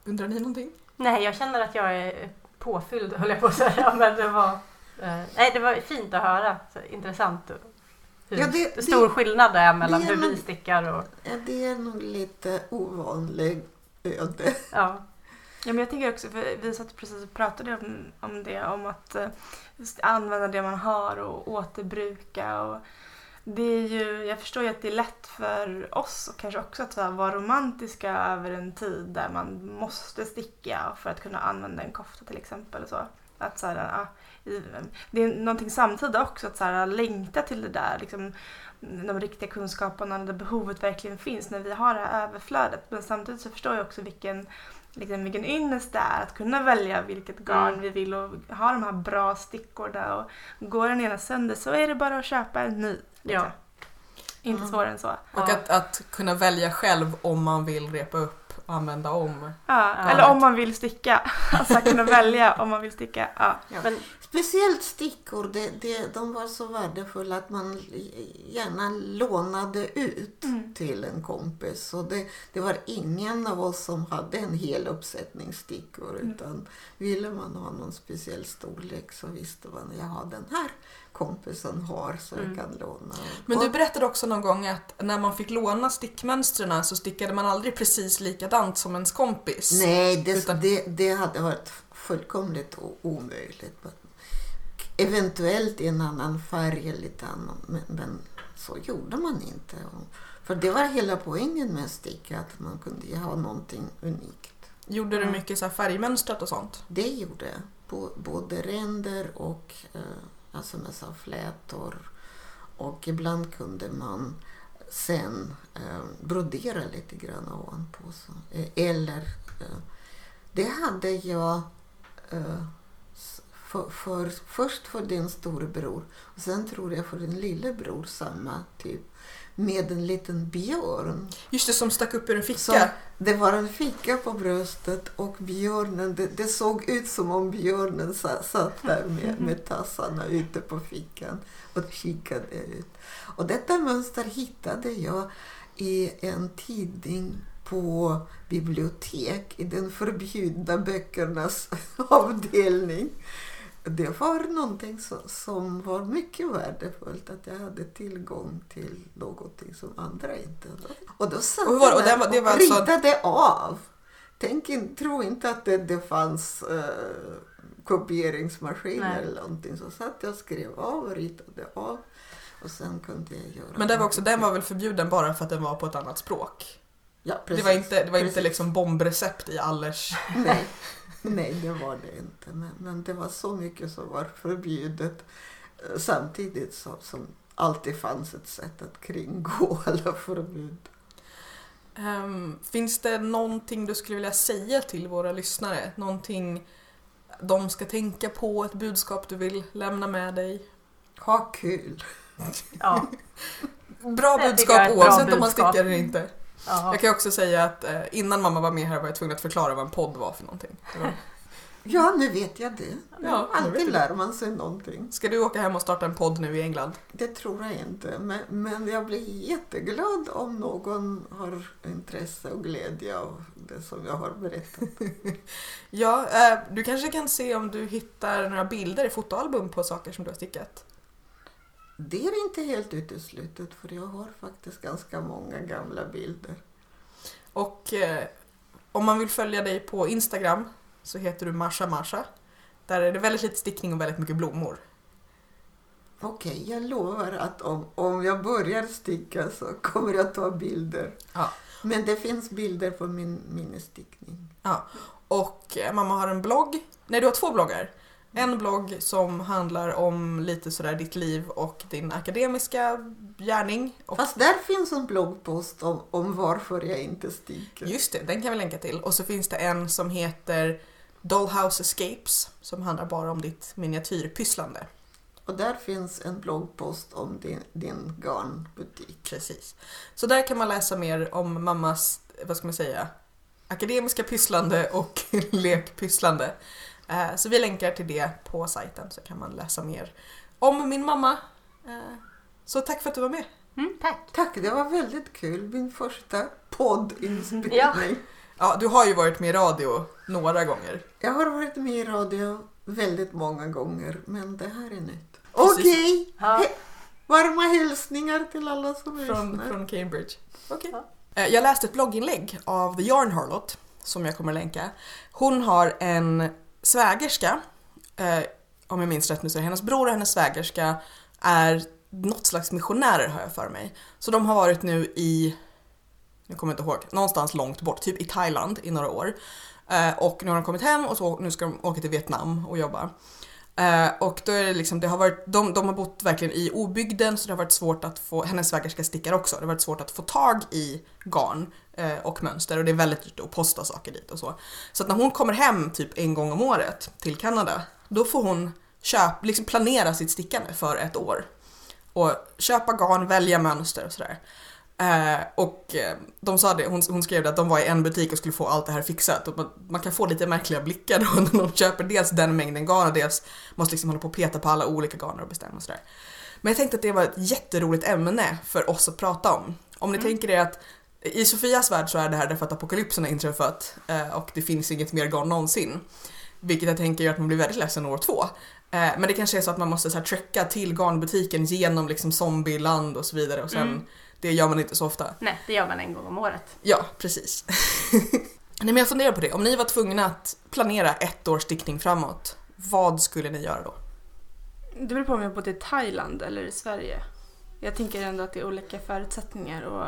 Undrar ni någonting? Nej, jag känner att jag är påfylld höll jag på att säga. *laughs* Men det var, eh, nej, det var fint att höra. Så intressant hur Ja, det- stor det- skillnad det är mellan det är hur vi stickar och... Ja, det är nog lite ovanlig öde. Ja. Ja, men jag tänker också, för vi satt precis och pratade om, om det, om att eh, använda det man har och återbruka. Och det är ju, jag förstår ju att det är lätt för oss och kanske också att vara romantiska över en tid där man måste sticka för att kunna använda en kofta till exempel. Och så. Att, så här, ah, det är någonting samtida också att så här, längta till det där. Liksom, de riktiga kunskaperna där behovet verkligen finns när vi har det här överflödet. Men samtidigt så förstår jag också vilken liksom, vilken ynnest det är att kunna välja vilket garn Mm. vi vill och ha de här bra stickorna. Och går den ena sönder så är det bara att köpa en ny. Liksom. Ja. Inte Mm. svårare än så. Och Ja. att, att kunna välja själv om man vill repa upp använda om. Ja, Ja. eller om man vill sticka. *laughs* Alltså kunna välja om man vill sticka. Ja. Men, Speciellt stickor, det, det, de var så värdefulla att man gärna lånade ut Mm. till en kompis. Så det, det var ingen av oss som hade en hel uppsättning stickor. Mm. Utan ville man ha någon speciell storlek så visste man jag har den här kompisen har så Mm. jag kan låna. Men du berättade också någon gång att när man fick låna stickmönstren så stickade man aldrig precis likadant som ens kompis. Nej, det, Utan- det, det hade varit fullkomligt omöjligt. Eventuellt i en annan färg eller lite annan, men, men så gjorde man inte. För det var hela poängen med sticka, att man kunde ha någonting unikt. Gjorde du Mm. mycket så här färgmönstrat och sånt? Det gjorde jag. Både ränder och eh, alltså med så flätor. Och ibland kunde man sen eh, brodera lite grann ovanpå. Så. Eh, eller, eh, det hade jag eh, för, för, först för din storebror och sen tror jag för din lillebror samma typ. Med en liten björn. Just det, som stack upp ur en ficka. Så det var en ficka på bröstet och björnen, det, det såg ut som om björnen sa- satt där med, *laughs* med tassarna ute på fickan och kikade ut. Och detta mönster hittade jag i en tidning på bibliotek i den förbjudna böckernas *laughs* avdelning. Det var någonting som, som var mycket värdefullt att jag hade tillgång till någonting som andra inte hade. Och då satt Och var jag Och där var- det var och alltså- ritade av. Tänk in, tro inte att det, det fanns uh, kopieringsmaskiner Nej. eller någonting. Så satt jag och skrev av och ritade av. Och sen kunde jag göra Men det var också, den var väl förbjuden bara för att den var på ett annat språk? Ja, det precis. var inte, det var inte liksom bombrecept i allers... *laughs* Nej, nej, det var det inte. Men, men det var så mycket som var förbjudet eh, samtidigt som, som alltid fanns ett sätt att kringgå *laughs* alla förbud. Ehm, finns det någonting du skulle vilja säga till våra lyssnare? Någonting de ska tänka på, ett budskap du vill lämna med dig? Ha kul! Ja. *laughs* Bra Det budskap jag är ett bra oavsett om man stickar eller inte. Ja. Jag kan också säga att eh, innan mamma var med här var jag tvungen att förklara vad en podd var för någonting. Var- *laughs* Ja, nu vet jag det. Ja, Alltid lär man sig någonting. Ska du åka hem och starta en podd nu i England? Det tror jag inte, men, men jag blir jätteglad om någon har intresse och glädje av det som jag har berättat. *laughs* Ja, eh, du kanske kan se om du hittar några bilder i fotoalbum på saker som du har stickat. Det är inte helt uteslutet för jag har faktiskt ganska många gamla bilder. Och eh, om man vill följa dig på Instagram så heter du Marsha Marsha. Där är det väldigt lite stickning och väldigt mycket blommor. Okej, jag lovar att om, om jag börjar sticka så kommer jag ta bilder. Ja. Men det finns bilder på min minnesstickning. Och eh, mamma har en blogg. Nej, du har två bloggar. En blogg som handlar om lite sådär ditt liv och din akademiska gärning. Och Fast där finns en bloggpost om, om varför jag inte stickar. Just det, den kan vi länka till. Och så finns det en som heter Dollhouse Escapes som handlar bara om ditt miniatyrpysslande. Och där finns en bloggpost om din, din garnbutik. Precis. Så där kan man läsa mer om mammas, vad ska man säga, akademiska pysslande och *laughs* lekpysslande. Eh, Så vi länkar till det på sajten så kan man läsa mer om min mamma. Eh, Så tack för att du var med. Mm, tack. Tack, det var väldigt kul. Min första poddinspelning. Ja. Ja, du har ju varit med i radio några gånger. Jag har varit med i radio väldigt många gånger, men det här är nytt. Okej! Ja. He- Varma hälsningar till alla som Från, lyssnar. från Cambridge. Okej. Ja. Eh, Jag läste ett blogginlägg av The Yarn Harlot som jag kommer att länka. Hon har en svägerska, eh, om jag minns rätt nu så är hennes bror och hennes svägerska är något slags missionärer har jag för mig. Så de har varit nu i, nu kommer jag inte ihåg, någonstans långt bort, typ i Thailand i några år. Eh, och nu har de kommit hem och så, nu ska de åka till Vietnam och jobba. Eh, och då är det liksom, det har varit, de, de har bott verkligen i obygden så det har varit svårt att få, hennes svägerska stickar också, det har varit svårt att få tag i garn och mönster och det är väldigt dyrt att posta saker dit och så. Så att när hon kommer hem typ en gång om året till Kanada, då får hon köp, liksom planera sitt stickande för ett år. Och köpa garn, välja mönster och sådär. Eh, och eh, de sa det, hon, hon skrev att de var i en butik och skulle få allt det här fixat. Och man, man kan få lite märkliga blickar *laughs* då när de köper dels den mängden garn och dels måste liksom hålla på och peta på alla olika garner och bestämma och sådär. Men jag tänkte att det var ett jätteroligt ämne för oss att prata om. Om ni tänker er att i Sofias värld så är det här därför att apokalypsen har inträffat eh, och det finns inget mer garn någonsin. Vilket jag tänker gör att man blir väldigt ledsen år två. Eh, Men det kanske är så att man måste så här trecka till garnbutiken genom liksom zombieland och så vidare och sen Mm. det gör man inte så ofta. Nej, det gör man en gång om året. Ja, precis. *laughs* Nej men jag funderar på det, om ni var tvungna att planera ett års stickning framåt, vad skulle ni göra då? Det beror på om jag bodde i Thailand eller i Sverige. Jag tänker ändå att det är olika förutsättningar och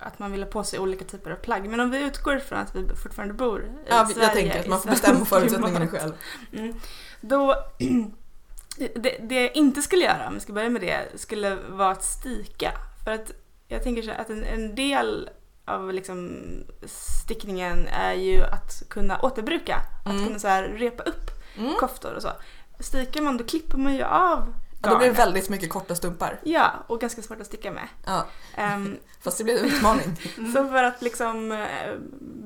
att man vill ha på sig olika typer av plagg. Men om vi utgår från att vi fortfarande bor i Ja, Sverige. jag tänker att man får bestämma förutsättningarna själv. Mm. Då, *clears throat* det, det jag inte skulle göra, om vi ska börja med det, skulle vara att stika. För att jag tänker så att en, en del av liksom stickningen är ju att kunna återbruka. Mm. Att kunna så repa upp Mm. koftor och så. Stikar man då klipper man ju av Då blir det garnet. väldigt mycket korta stumpar. Ja, och ganska svårt att sticka med. Ja, Ehm, *laughs* fast det blir en utmaning. *laughs* Så för att liksom eh,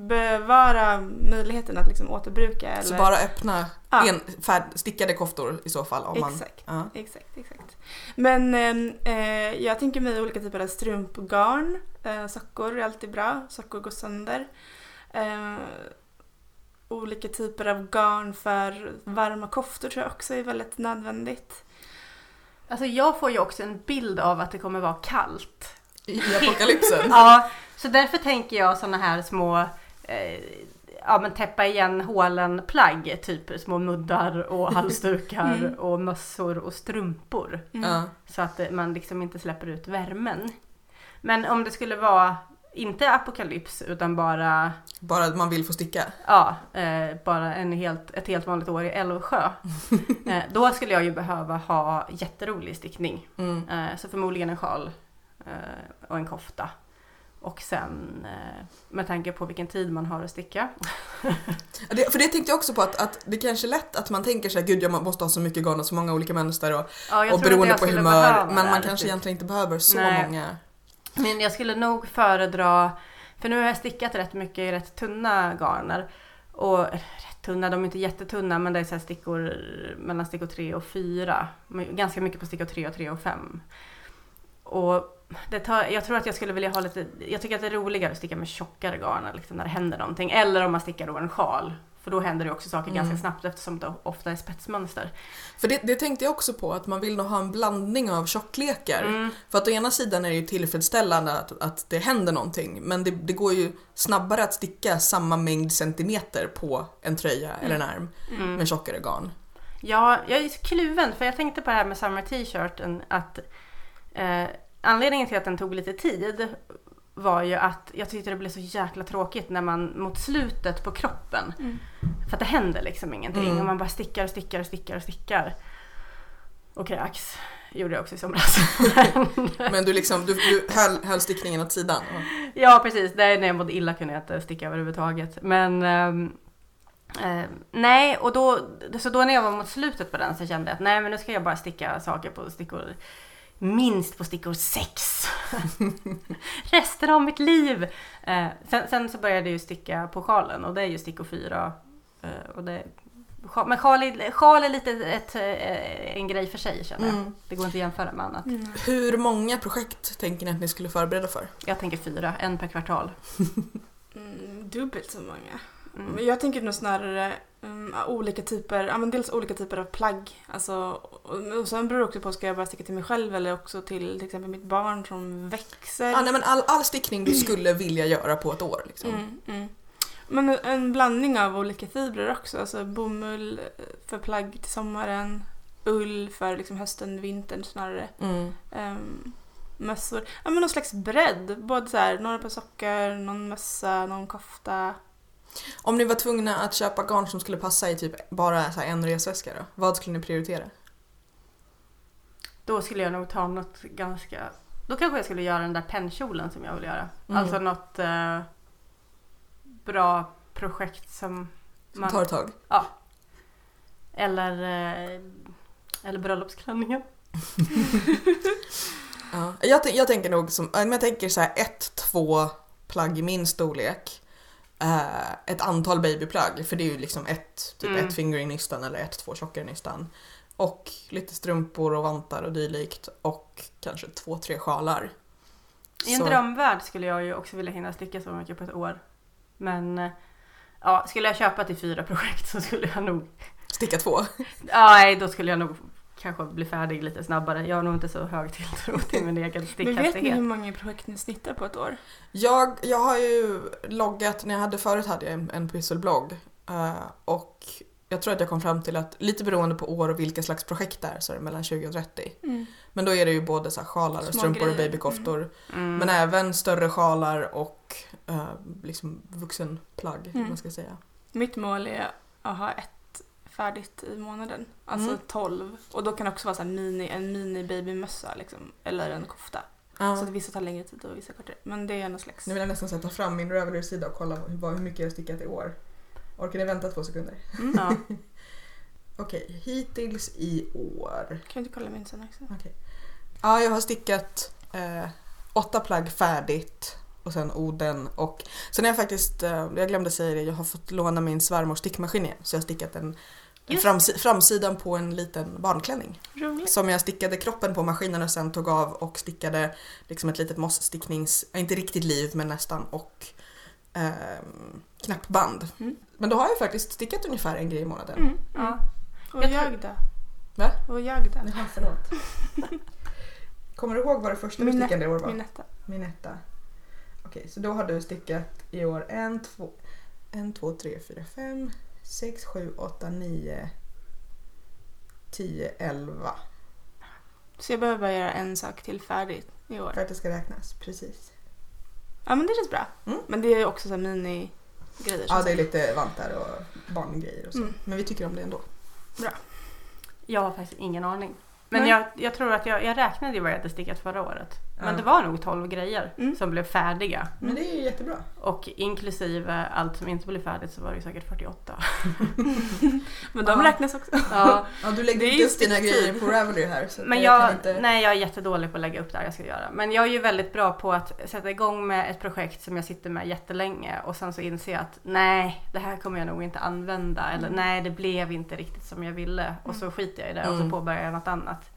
bevara möjligheten att liksom återbruka eller... Så bara öppna Ja. en färd, stickade koftor i så fall. Om man, Exakt. ja. Exakt, exakt. Men ehm, eh, jag tänker mig olika typer av strumpgarn. Eh, sockor är alltid bra, sockor går sönder. Eh, olika typer av garn för varma koftor tror jag också är väldigt nödvändigt. Alltså jag får ju också en bild av att det kommer vara kallt. I, apokalypsen. *laughs* Ja, så därför tänker jag sådana här små eh, ja men täppa igen hålen plagg, typ små muddar och *laughs* halsdukar Mm. och mössor och strumpor. Ja. Så att man liksom inte släpper ut värmen. Men om det skulle vara inte apokalyps utan bara, Bara att man vill få sticka. ja, eh, bara en helt, ett helt vanligt år i Älvsjö. *laughs* eh, då skulle jag ju behöva ha jätterolig stickning. Mm. Eh, så förmodligen en sjal eh, och en kofta. Och sen eh, med tanke på vilken tid man har att sticka. *laughs* Det, för det tänkte jag också på att, att det kanske är lätt att man tänker sig gud jag måste ha så mycket garn och så många olika mönster och, Ja, och beroende på humör men man kanske riktigt. egentligen inte behöver så Nej. många. Men jag skulle nog föredra, för nu har jag stickat rätt mycket i rätt tunna garner. Och rätt tunna, de är inte jättetunna men det är så här stickor mellan stickor 3 och 4. Ganska mycket på stickor 3 och 3 och 5. Och det tar, jag tror att jag skulle vilja ha lite, jag tycker att det är roligare att sticka med tjockare garn liksom när det händer någonting. Eller om man stickar då en sjal. För då händer det också saker Mm. ganska snabbt eftersom det ofta är spetsmönster. För det, det tänkte jag också på att man vill nog ha en blandning av tjocklekar. Mm. För att å ena sidan är det ju tillfredsställande att, att det händer någonting men det, det går ju snabbare att sticka samma mängd centimeter på en tröja eller en ärm Mm. med tjockare garn. Ja, jag är kluven för jag tänkte på det här med summer t-shirten att eh, anledningen till att den tog lite tid var ju att jag tyckte det blev så jäkla tråkigt när man mot slutet på kroppen Mm. för att det händer liksom ingenting Mm. och man bara stickar och stickar och stickar och stickar. Och kräks gjorde jag också i somras. *laughs* Men du, liksom, du, du höll, höll stickningen åt sidan. Ja precis, det är när jag mådde illa kunde jag inte sticka överhuvudtaget. Men eh, nej, och då, så då när jag var mot slutet på den så kände jag att nej men nu ska jag bara sticka saker på stickor minst på stickor 6. *laughs* Resten av mitt liv. Eh, sen, sen så började jag ju sticka på sjalen och det är ju stickor 4. Eh, och det, men sjal är, sjal är lite ett, eh, en grej för sig känner jag. Mm. Det går inte att jämföra med annat. Mm. Hur många projekt tänker ni att ni skulle förbereda för? Jag tänker fyra, en per kvartal. *laughs* Mm, dubbelt så många. Mm. Jag tänker nog snarare um, olika typer, ja men dels olika typer av plagg. Alltså, och, och sen beror det också på, ska jag bara sticka till mig själv eller också till till exempel mitt barn som växer? Ah, nej, men all, all stickning du skulle vilja göra på ett år. Liksom. Mm, mm. Men en- en blandning av olika fibrer också. Alltså bomull för plagg till sommaren, ull för liksom hösten, vintern snarare. Mm. Um, mössor. Ja men någon slags bredd. Både så här, några par sockor, någon mössa, någon kofta. Om ni var tvungna att köpa garn som skulle passa i typ bara så här en resväska då? Vad skulle ni prioritera? Då skulle jag nog ta något ganska... Då kanske jag skulle göra den där pennkjolen som jag vill göra. Mm. Alltså något eh, bra projekt som Som tar ett tag? Eller, eh, eller bröllopsklänningen. *laughs* Ja. Jag, jag tänker nog som, jag tänker så här ett, två plagg i min storlek. Eh, ett antal babyplagg, för det är ju liksom ett, typ Mm. ett finger i nystan eller ett, två tjockare nystan. Och lite strumpor och vantar och dylikt och kanske två, tre sjalar. I en Så- drömvärld skulle jag ju också vilja hinna sticka så mycket på ett år. Men eh, ja, skulle jag köpa till fyra projekt så skulle jag nog... Sticka två. *laughs* Nej, då skulle jag nog kanske bli färdig lite snabbare. Jag har nog inte så hög tilltro till min *laughs* egen Men vet ni stickhastighet. hur många projekt ni snittar på ett år? Jag, jag har ju loggat, när jag hade förut hade jag en, en pysselblogg eh, och jag tror att jag kom fram till att lite beroende på år och vilka slags projekt det är så är det mellan 20 och 30. Men då är det ju både så här sjalar och Små strumpor och babykoftor Mm. men även större sjalar och eh, liksom vuxenplagg Mm. man ska säga. Mitt mål är att ha ett färdigt i månaden. Alltså Mm. 12. Och då kan det också vara så mini, en mini babymössa liksom. Eller en kofta. Ja. Så att vissa tar längre tid och vissa kortare. Men det är någon slags... Nu vill jag nästan sätta fram min Ravelry-sida och kolla hur, mycket jag har stickat i år. Orkar ni vänta två sekunder? Mm. Ja. *laughs* Okej, hittills i år. Kan du inte kolla min sen också? Ja, jag har stickat eh, åtta plagg färdigt och sen oden och sen har jag faktiskt, eh, jag glömde säga det, jag har fått låna min svärmors stickmaskin igen så jag har stickat en, framsi- framsidan på en liten barnklänning Roligt. som jag stickade kroppen på maskinen och sen tog av och stickade liksom ett litet mosssticknings, inte riktigt liv men nästan och ehm, knappband. Mm. Men då har jag faktiskt stickat ungefär en grej i månaden. Mm. Ja. Och Jag jag, då? Va? Och jag då? Jaha, förlåt. Kommer du ihåg vad det första du stickade i år var? Minetta. Minetta. Okej, så då har du stickat i år en, två, en, två, tre, fyra, fem, sex, sju, åtta, nio, tio, elva. Så jag behöver bara göra en sak till färdigt i år. För att det ska räknas, precis. Ja men det känns bra. Mm. Men det är också så här mini-grejer. som Ja, det är lite vantar och barngrejer och så. Mm. Men vi tycker om det ändå. Jag har faktiskt ingen aning. Men jag, jag tror att jag, jag räknade ju vad jag hade stickat förra året. Men Ja. det var nog 12 grejer Mm. som blev färdiga. Men det är ju jättebra. Och inklusive allt som inte blev färdigt så var det säkert 48. *laughs* Men de Ja. räknas också. Ja, Ja, du lägger inte upp dina grejer på Ravelry här. Så men jag jag, inte... nej, jag är jättedålig på att lägga upp det jag ska göra. Men jag är ju väldigt bra på att sätta igång med ett projekt som jag sitter med jättelänge och sen så inser jag att nej, det här kommer jag nog inte använda eller nej, det blev inte riktigt som jag ville och så skiter jag i det och Mm. så påbörjar jag något annat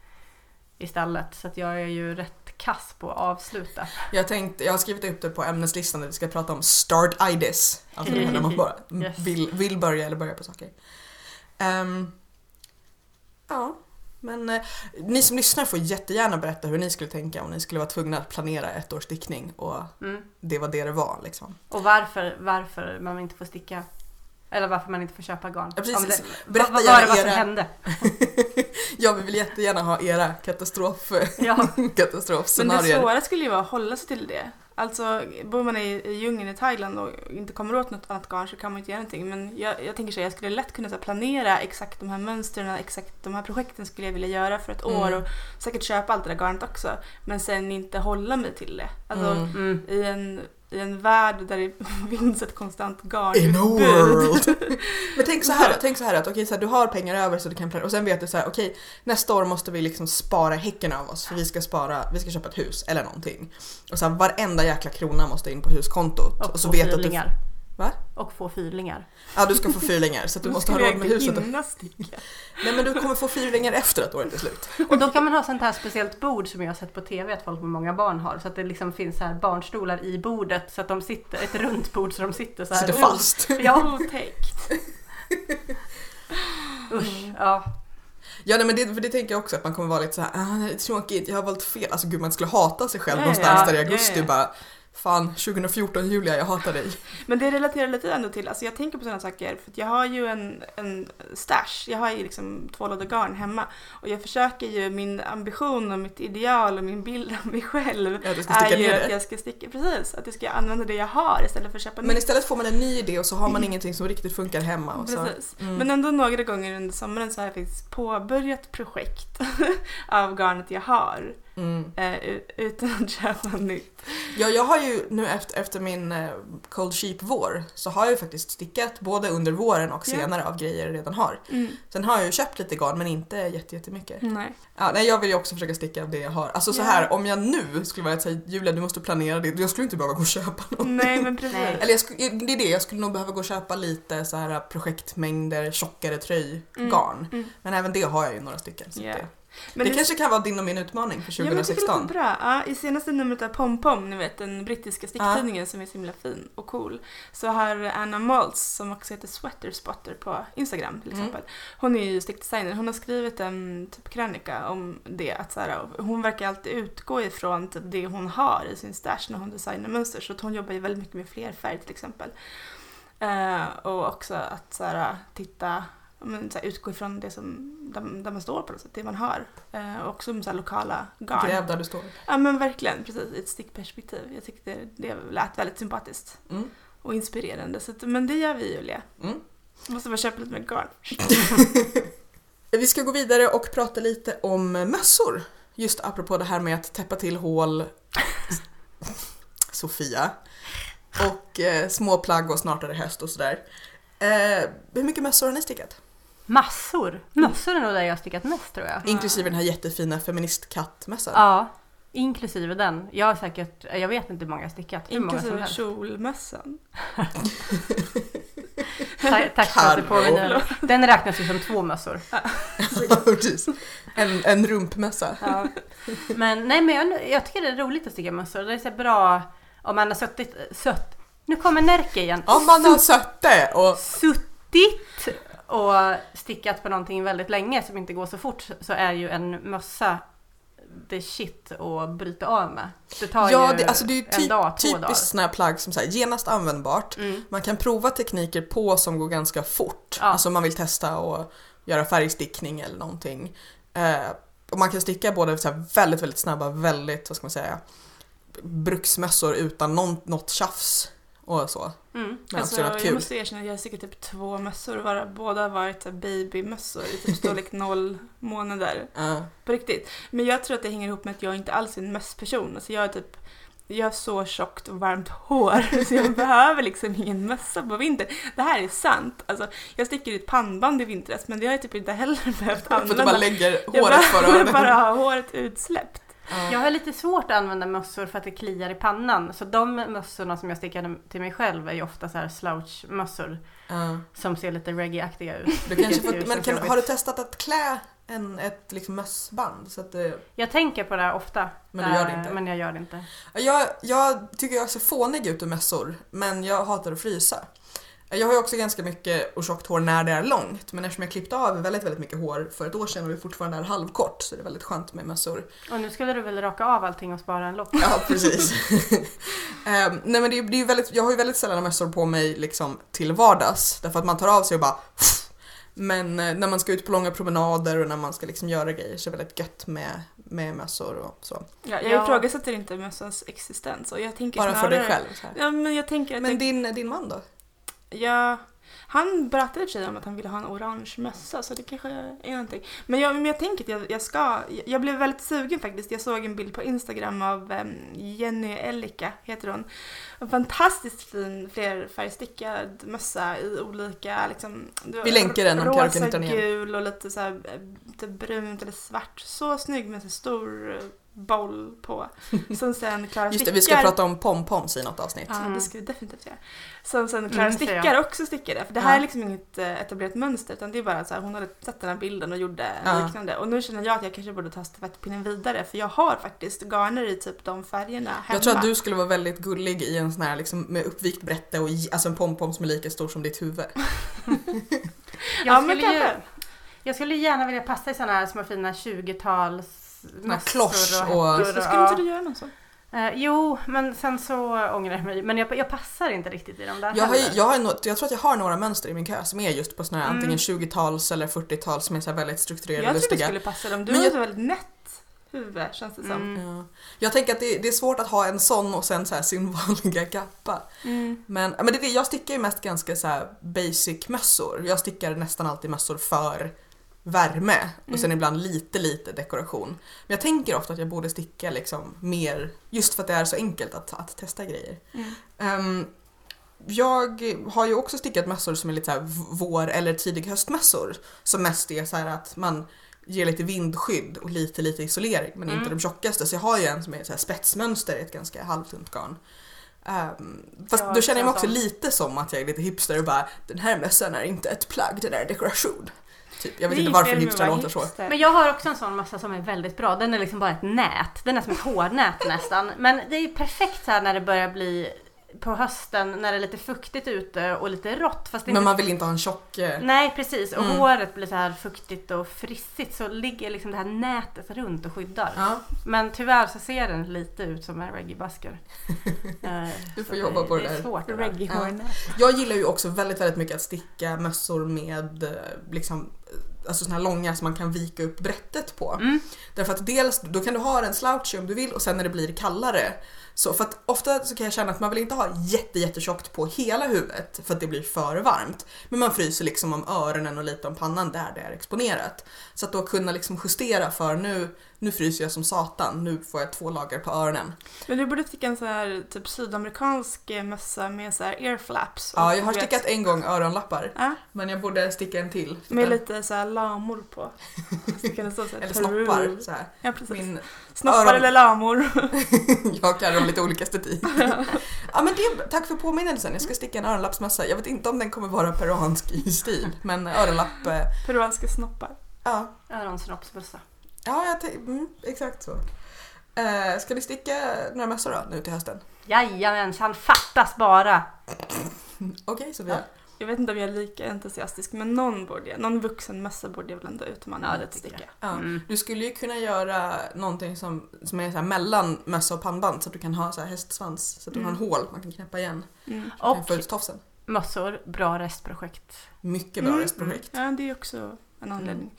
istället. Så att jag är ju rätt kass på att avsluta. Jag, tänkte, jag har skrivit upp det på ämneslistan där vi ska prata om start ides. Alltså det när man bara *laughs* Yes. vill, vill börja eller börja på saker. Ehm, ja, men eh, ni som lyssnar får jättegärna berätta hur ni skulle tänka om ni skulle vara tvungna att planera ett års stickning och Mm. det var det det var liksom. Och varför, varför man inte får sticka eller varför man inte får köpa garn. Ja, precis. Det, Berätta vad, vad gärna vad som era- hände? *laughs* Jag vill jättegärna ha era katastrof, Ja. *laughs* Men det katastrofscenarier. svåra skulle ju vara att hålla sig till det. Alltså bor man i, i djungeln i Thailand och inte kommer åt något annat garn så kan man inte göra någonting. Men jag, jag tänker så här, jag skulle lätt kunna så här, planera exakt de här mönstren, exakt de här projekten skulle jag vilja göra för ett Mm. år och säkert köpa allt det där garnet också. Men sen inte hålla mig till det. Alltså Mm. Mm. i, en, i en värld där det *laughs* finns ett konstant In a garnutbud. world! *laughs* Men tänk så här, tänk så här att okej, så här, du har pengar över så du kan planera och sen vet du så här, okej nästa år måste vi liksom spara häcken av oss för vi ska spara, vi ska köpa ett hus eller någonting. Och så här, varenda jäkla krona måste in på huskontot. Och, så få vet du att du. Va? Och få fyrlingar. ja, du ska få fyrlingar så att du *laughs* måste ha råd med huset. Nej men du kommer få fyrlingar efter att året är slut. *laughs* Och då kan man ha sånt här speciellt bord som jag har sett på TV att folk med många barn har. Så att det liksom finns så här barnstolar i bordet så att de sitter, ett runt bord så de sitter så här. Sitter fast. *laughs* Ja, Otäckt. usch. Ja. Ja nej, men det, för det tänker jag också att man kommer vara lite så här, ah, det är tråkigt, jag har valt fel. Alltså gud man skulle hata sig själv Ja, någonstans ja, där i ja, augusti ja. bara Fan 2014 Julia jag hatar dig. Men det relaterar lite ändå till, alltså jag tänker på sådana saker för jag har ju en, en stash, jag har ju liksom två lådor garn hemma och jag försöker ju, min ambition och mitt ideal och min bild av mig själv Ja, är ju att jag ska sticka, precis, att jag ska använda det jag har istället för att köpa Men nytt. istället får man en ny idé och så har man *clears throat* ingenting som riktigt funkar hemma. Och. Precis. Mm. Men ändå några gånger under sommaren så har jag faktiskt påbörjat projekt *laughs* av garnet jag har Mm. eh, utan *laughs* att köpa nytt. Ja, jag har ju nu efter, efter min eh, Cold Sheep vår så har jag ju faktiskt stickat både under våren och senare av grejer jag redan har. Mm. Sen har jag ju köpt lite garn men inte jätte- jättemycket. Nej. Ja, nej, jag vill ju också försöka sticka av det jag har. Alltså så Ja. här, om jag nu skulle vara säga Julia du måste planera det, jag skulle inte behöva gå och köpa något. Nej men precis. Nej. Eller jag skulle, det är det, jag skulle nog behöva gå och köpa lite så här projektmängder tjockare tröjgarn. Mm. Men även det har jag ju några stycken. Så Ja. det, Men det kanske kan vara din och min utmaning för Ja, men jag tycker det 2016. låter bra. Ja, I senaste numret av Pom Pom, ni vet den brittiska sticktidningen som är så himla fin och cool, så har Anna Maltz, som också heter Sweater Spotter på Instagram till Mm. exempel, hon är ju stickdesigner, hon har skrivit en typ krönika om det, att så här, hon verkar alltid utgå ifrån typ det hon har i sin stash när hon designar mönster, så att hon jobbar ju väldigt mycket med flerfärg till exempel. Eh, och också att så här, titta ja, men, så här, utgå ifrån det som, där, där man står på något sätt, det man har. Eh, och också så här, lokala garn. Gräv där du står. Ja men verkligen, precis. I ett stickperspektiv. Jag tyckte det lät väldigt sympatiskt Mm. och inspirerande. Så att, men det gör vi Julia. Mm. Måste bara köpa lite mer garn. *laughs* Vi ska gå vidare och prata lite om mössor. Just apropå det här med att täppa till hål. *laughs* Sofia. Och eh, små plagg och snart är det höst och sådär. Eh, hur mycket mössor har ni stickat? Massor. Mössor är nog där jag har stickat mest tror jag. Inklusive den här jättefina feministkattmössan. Ja, inklusive den. Jag har säkert, jag vet inte hur många jag har stickat. Hur Inklusive kjolmössan. *laughs* Ta- Tack för att du påminner. Den räknas ju som två mössor. Precis. En, en rumpmössa. Ja. Men nej men jag, jag tycker det är roligt att sticka mössor. Det är så bra om man har suttit, sött. Nu kommer Närke igen. Om man har sötte och Suttit och stickat på någonting väldigt länge som inte går så fort så är ju en mössa det shit att bryta av med. Det tar Ja, ju det, alltså det är ju en typ, dag, två typiskt sådana här plagg som så här, genast användbart. Mm. Man kan prova tekniker på som går ganska fort. Ja. Alltså man vill testa och göra färgstickning eller någonting. Eh, och man kan sticka både så väldigt, väldigt snabba, väldigt, vad ska man säga, bruksmössor utan någon, något tjafs. Och så. Mm. Men också Alltså, något jag kul. måste erkänna att jag har typ två mössor båda har varit babymössor i typ storlek *laughs* noll månader. Ja. På riktigt. Men jag tror att det hänger ihop med att jag inte alls är en mössperson. Alltså jag är typ jag har så tjockt och varmt hår *laughs* så jag behöver liksom ingen mössa på vintern. Det här är sant. Alltså, jag sticker ett pannband i vintras men det har jag typ inte heller behövt För att du använda. bara lägger jag håret för behöver *laughs* öronen. bara ha håret utsläppt. Ja. Jag har lite svårt att använda mössor för att det kliar i pannan. Så de mössorna som jag stickar till mig själv är ju ofta så här slouch-mössor. Ja. Som ser lite reggae-aktiga ut. Du kanske ju men kan, har du testat att klä en, ett liksom mössband? Så att det, Jag tänker på det här ofta. men du gör det eh, inte? Men jag gör det inte. Jag, jag tycker jag ser fånig ut ur mössor, men jag hatar att frysa. Jag har ju också ganska mycket och tjockt hår när det är långt, men eftersom jag klippte av väldigt, väldigt mycket hår för ett år sedan och det fortfarande är halvkort så är det väldigt skönt med mössor. Och nu skulle du väl raka av allting och spara en lock? Ja, precis. *laughs* Ehm, nej men det, är- det är ju väldigt, jag har ju väldigt sällan mössor på mig liksom till vardags, därför att man tar av sig och bara men eh, när man ska ut på långa promenader och när man ska liksom göra grejer så är det väldigt gött med, med mössor och så. Ja, jag Ja. ifrågasätter inte mössans existens och jag tänker Bara för snarare... dig själv. Så här. Ja, men jag tänker att Men jag, din, din man då? Ja, han berättade för sig om att han ville ha en orange mössa så det kanske är någonting. Men jag, men jag tänker att jag, jag ska, jag blev väldigt sugen faktiskt. Jag såg en bild på Instagram av em, Jenny Ellika, heter hon. En fantastiskt fin flerfärgstickad mössa i olika liksom, Vi länkar den om rosa, gul och lite så här, eh, lite brunt eller svart. Så snygg med så stor eh, boll på. Som sen Klara Just det, vi ska stickar. prata om pompoms i något avsnitt. Ja, Mm. det ska vi definitivt göra. Som sen Klara Mm, ser jag. Stickar också stickade. För det här Ja. är liksom inget eh, etablerat mönster utan det är bara så här, hon hade sett den här bilden och gjorde Ja. liknande. Och nu känner jag att jag kanske borde ta stafettpinnen vidare för jag har faktiskt garner i typ de färgerna hemma. Jag tror att du skulle vara väldigt gullig i en sån här liksom med uppvikt brätte och alltså en pompom som är lika stor som ditt huvud. *laughs* Jag, Ja, men skulle ju, kanske. jag skulle gärna vilja passa i sådana här små fina 20-tals Såna klosch och- och skulle inte du göra någon sån? Eh, jo, men sen så ångrar jag mig. Men jag, jag passar inte riktigt i de där Jag, har, ju- jag, har, jag tror att jag har några mönster i min kö som är just på såna här Mm. antingen 20-tals eller 40-tals som är så här väldigt strukturerade Jag och tror du lustiga. skulle passa dem. Du Men har jag- ett väldigt nätt huvud känns det som. Mm. Ja. Jag tänker att det, det är svårt att ha en sån och sen så här sin *laughs* vanliga kappa. Mm. Men, ja, men det, jag stickar ju mest ganska så här basic mössor. Jag stickar nästan alltid mössor för värme och sen Mm. ibland lite lite dekoration. Men jag tänker ofta att jag borde sticka liksom mer just för att det är så enkelt att, att testa grejer. Mm. Ehm, jag har ju också stickat mössor som är lite så vår eller tidig höstmössor. Som mest är så här att man ger lite vindskydd och lite lite isolering men Mm. inte de tjockaste. Så jag har ju en som är så här spetsmönster i ett ganska halvtunt garn. Ehm, fast Jag då känner jag mig också sån. lite som att jag är lite hipster och bara den här mössan är inte ett plagg, den är dekoration. Typ. Jag vet inte varför hipstrar vara låter så. hipster. Men jag har också en sån massa som är väldigt bra. Den är liksom bara ett nät. Den är som ett *laughs* hårnät nästan. Men det är perfekt så här när det börjar bli på hösten när det är lite fuktigt ute och lite rått. Fast det är Men inte man vill inte ha en tjock... eh, Nej precis och Mm. håret blir så här fuktigt och frissigt så ligger liksom det här nätet runt och skyddar. Ja, Men tyvärr så ser den lite ut som en reggae-basker. *laughs* Eh, Du får så jobba på det det. är där. svårt. det där. Reggae-hårnät. Jag gillar ju också väldigt, väldigt mycket att sticka mössor med eh, liksom Alltså såna här långa som man kan vika upp brättet på. Mm. Därför att dels, då kan du ha den slouchy om du vill och sen när det blir kallare. Så för att ofta så kan jag känna att man vill inte ha jätte, jättetjockt på hela huvudet för att det blir för varmt. Men man fryser liksom om öronen och lite om pannan där det är exponerat. Så att då kunna liksom justera för nu, nu fryser jag som satan, nu får jag två lager på öronen. Men du borde sticka en sån här typ sydamerikansk eh, mössa med så här earflaps. Ja, jag har stickat en gång öronlappar. Ja, Men jag borde sticka en till. med lite så här lamor på. Så kan det stå så här, Eller snoppar. Så här. Ja, precis. Min, Snoppar öron- eller lamor. *laughs* jag kallar dem lite olika estetik. *laughs* ja, men det, tack för påminnelsen, jag ska sticka en öronlappsmössa. Jag vet inte om den kommer vara peruansk i stil, men öronlapp, eh, Peruanska snoppar. ja. Öronsnoppsbössa. Ja, jag mm, exakt så. Eh, ska ni sticka några mössor då, nu till hösten? Jajamensan, fattas bara! Okej Sofia. Jag vet inte om jag är lika entusiastisk men någon borde jag, någon vuxen mössa borde jag väl ändå utmana Ja, det tycker sticka. Ja. Mm. Du skulle ju kunna göra någonting som, som är så här mellan mössa och pannband så att du kan ha så här hästsvans så att du har en Mm. hål man kan knäppa igen. Mm. Kan Och tofsen. mössor, bra restprojekt. Mycket bra Mm. restprojekt. Ja, det är också en anledning.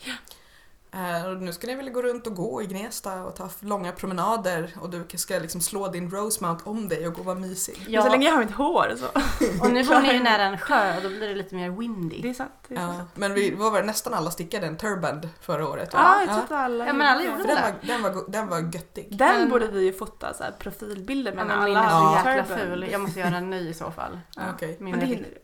Och nu ska ni väl gå runt och gå i Gnesta och ta långa promenader och du ska liksom slå din Rosemount om dig och gå och vara mysig. Men så länge jag har mitt hår så. *laughs* Och nu bor ni ju nära en sjö och då blir det lite mer windy. Det är sant. Det är Ja, sant. men vi var väl nästan alla stickade en turband förra året. va? Ja, jag tror att alla Ja, men alla gjorde det. den var, den, var, den var göttig. Den Men- borde vi ju fota så här profilbilder Ja, med men när min alla är så jäkla ful. Jag måste göra en ny i så fall. *laughs* Ja, Okej. Min Men det hinner du.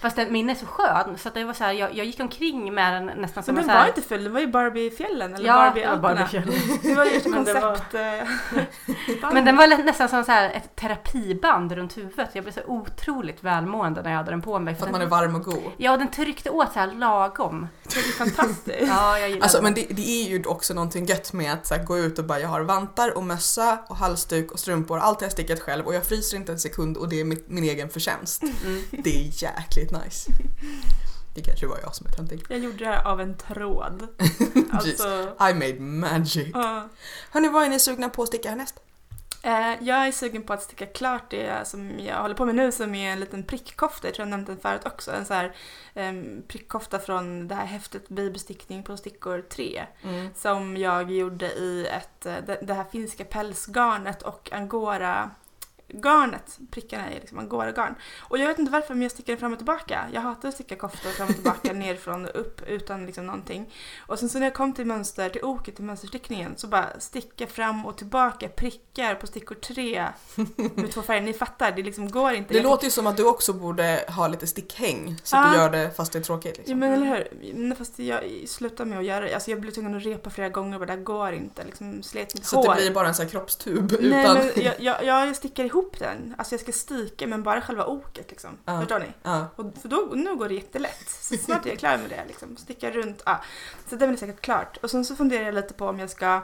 Fast den, min är så skön så att det var så här, jag, jag gick omkring med den nästan som Men en den så här, var inte ful, den var ju Barbie-fjällen eller Ja, barbie det var. Det var ju ett *laughs* Men det var- koncept. eh, *laughs* Men den var nästan som så här ett terapiband runt huvudet. Jag blev så otroligt välmående när jag hade den på mig. För att den, man är varm och god. Ja, den tryckte åt så här lagom. Det är fantastiskt. *laughs* Ja, jag gillar Alltså, den. men det, det är ju också någonting gött med att så här, gå ut och bara jag har vantar och mössa och halsduk och strumpor. Allt har jag stickat själv och jag fryser inte en sekund och det är min, min egen förtjänst. Mm. Det är jäkligt nice. *laughs* Det kanske var jag som är töntig. Jag gjorde det här av en tråd. *laughs* Alltså, I made magic. ja. Hörni, vad är ni sugna på att sticka härnäst? Eh, jag är sugen på att sticka klart det som jag håller på med nu som är en liten prickkofta. Jag tror jag nämnt den förut också. En så här um, prickkofta från det här häftet Babystickning på stickor 3. Som jag gjorde i ett, eh, det, det här finska pälsgarnet och angora garnet, prickarna är liksom angora-garn. Och jag vet inte varför men jag stickar fram och tillbaka. Jag hatar att sticka koftor fram och tillbaka *laughs* nerifrån och upp utan liksom någonting. Och sen så när jag kom till mönster, till oket, till mönsterstickningen så bara sticka fram och tillbaka prickar på stickor tre med två färger. Ni fattar, det liksom går inte. Det Jag låter ju som att du också borde ha lite stickhäng så att Ja. du gör det fast det är tråkigt. Ja Liksom. men eller hur. Fast jag slutade med att göra det. Alltså jag blev tvungen att repa flera gånger och bara, det här går inte. Liksom slet mitt Så hår. att det blir bara en sån här kroppstub Nej utan... men jag, jag, jag stickar ihop den. Alltså jag ska stika men bara själva oket liksom. Ja. Förstår ni? Ja. Och för då, nu går det jättelätt. Så snart är jag klar med det. Liksom. Sticka runt. Ja. Så det blir säkert klart. Och sen så funderar jag lite på om jag ska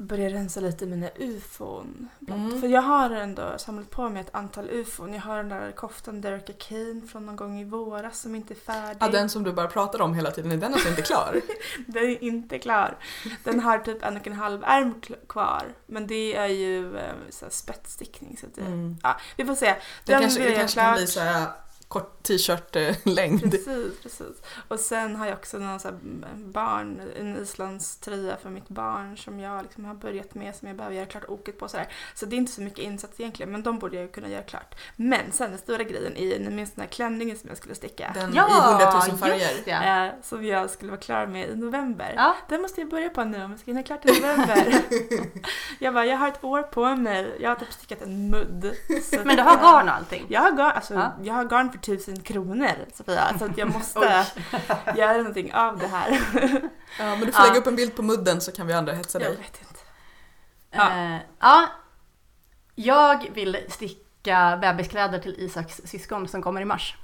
börja rensa lite mina ufon. Mm. För jag har ändå samlat på mig ett antal ufon. Jag har den där koftan Derek Kane från någon gång i våras som inte är färdig. ja, den som du bara pratar om hela tiden, är den alltså inte klar? *laughs* Den är inte klar. Den har typ en och en halv ärm kvar. Men det är ju eh, så här spetsstickning. Så att det, Mm. ja, vi får se. Det Den kanske, det kanske kan bli så här kort t-shirt-längd. *laughs* Precis, precis. Och sen har jag också någon så här barn, en islandströja för mitt barn som jag liksom har börjat med som jag behöver göra klart oket på. Så, där. så det är inte så mycket insats egentligen men de borde jag ju kunna göra klart. Men sen den stora grejen är, ni minns den här klänningen som jag skulle sticka? Den Ja, i hundratusen färger. just ja. Eh, som jag skulle vara klar med i november. ja. Den måste jag börja på nu om jag ska hinna klart i november. *laughs* jag bara, jag har ett år på mig. Jag har typ stickat en mudd. Men du har eh, garn och allting? Jag har garn, alltså, Ja. jag har garn för tusen kronor Sofia, så att jag *laughs* måste göra någonting av det här. Ja, men du får Ja. lägga upp en bild på mudden så kan vi andra hetsa Jag dig. vet inte. Ja. Eh, ja. Jag vill sticka bebiskläder till Isaks syskon som kommer i mars.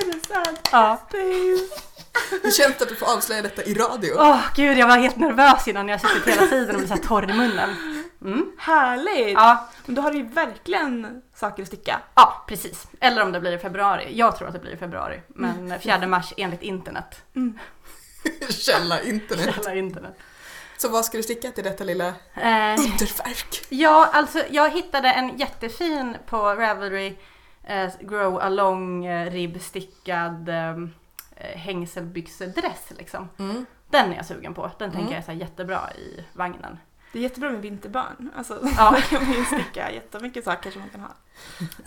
Är det sant? Ja. Hur känns det att du får avslöja detta i radio? Åh gud, jag var helt nervös innan jag suttit hela tiden och blev så torr i munnen. Mm. Härligt! Ja, Men då har du ju verkligen saker att sticka. ja, precis. Eller om det blir i februari. Jag tror att det blir i februari. Men 4 mars enligt internet. *laughs* Källa internet. Alla internet. Så vad ska du sticka till detta lilla Eh, underverk? ja, alltså jag hittade en jättefin på Ravelry eh, Grow Along eh, ribbstickad eh, hängselbyxedress liksom. Mm. Den är jag sugen på. Den tänker Mm. jag är så här jättebra i vagnen. Det är jättebra med vinterbarn. Alltså, Ja. *laughs* då kan man ju sticka jättemycket saker som man kan ha.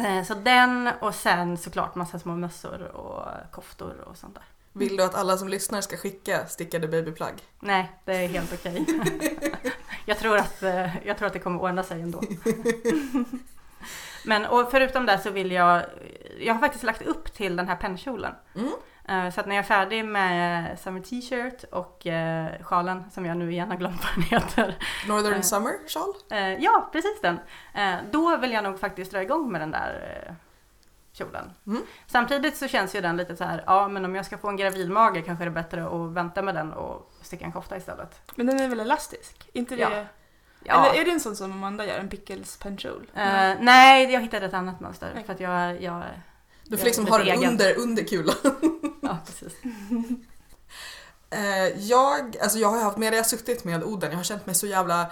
Eh, så den och sen såklart massa små mössor och koftor och sånt där. Vill du att alla som lyssnar ska skicka stickade babyplagg? Nej, det är helt okej. *laughs* jag, tror att, eh, jag tror att det kommer ordna sig ändå. Men och förutom det så vill jag, jag har faktiskt lagt upp till den här pennkjolen. Mm. Eh, Så att när jag är färdig med Summer T-shirt och eh, sjalen som jag nu har glömt *laughs* vad den heter. Northern Eh. Summer? Eh, Ja, precis den. Eh, Då vill jag nog faktiskt dra igång med den där eh, kjolen. Mm. Samtidigt så känns ju den lite så här, ja men om jag ska få en gravidmage kanske det är bättre att vänta med den och sticka en kofta istället. Men den är väl elastisk? Inte det? Ja. Ja. Eller är det en sån som Amanda gör? En pickles penchol? Eh, nej, jag hittade ett annat mönster Okej. för att jag, jag Du får liksom ha den egen. under, under kulan. *laughs* Ja, precis. Eh, jag, alltså jag har haft med det, jag har suttit med Oden, jag har känt mig så jävla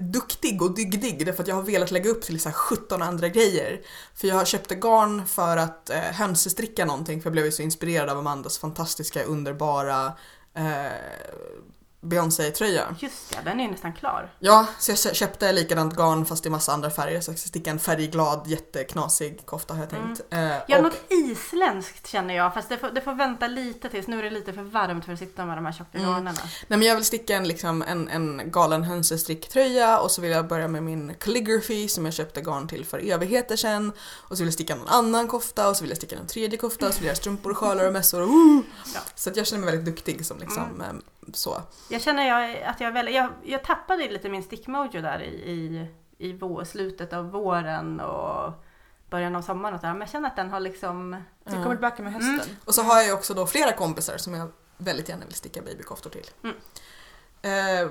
duktig och dygdig därför att jag har velat lägga upp till så här 17 andra grejer. För jag köpte garn för att eh, hönsestricka någonting för jag blev ju så inspirerad av Amandas fantastiska underbara eh, Beyoncé-tröja. Just ja, den är nästan klar. Ja, så jag kö- köpte likadant garn fast i massa andra färger så jag ska sticka en färgglad jätteknasig kofta har jag tänkt. Eh, Ja, och- något isländskt känner jag, fast det får, det får vänta lite tills. Nu är det lite för varmt för att sitta med de här tjocka Mm. garnerna. Nej men jag vill sticka en, liksom, en, en galen hönsestricktröja och så vill jag börja med min calligraphy som jag köpte garn till för evigheter sedan. Och så vill jag sticka någon annan kofta och så vill jag sticka en tredje kofta och så vill jag strumpor och sjalar och mössor *laughs* och! Ja. Så jag känner mig väldigt duktig som liksom Mm. Så. Jag känner jag, att jag väl, jag, jag tappade lite min stickmojo där i, i, i vår, slutet av våren och början av sommaren och sådär. Men jag känner att den har liksom... Det kommer tillbaka med hösten. Mm. Och så har jag också då flera kompisar som jag väldigt gärna vill sticka babykoftor till. Mm. Eh,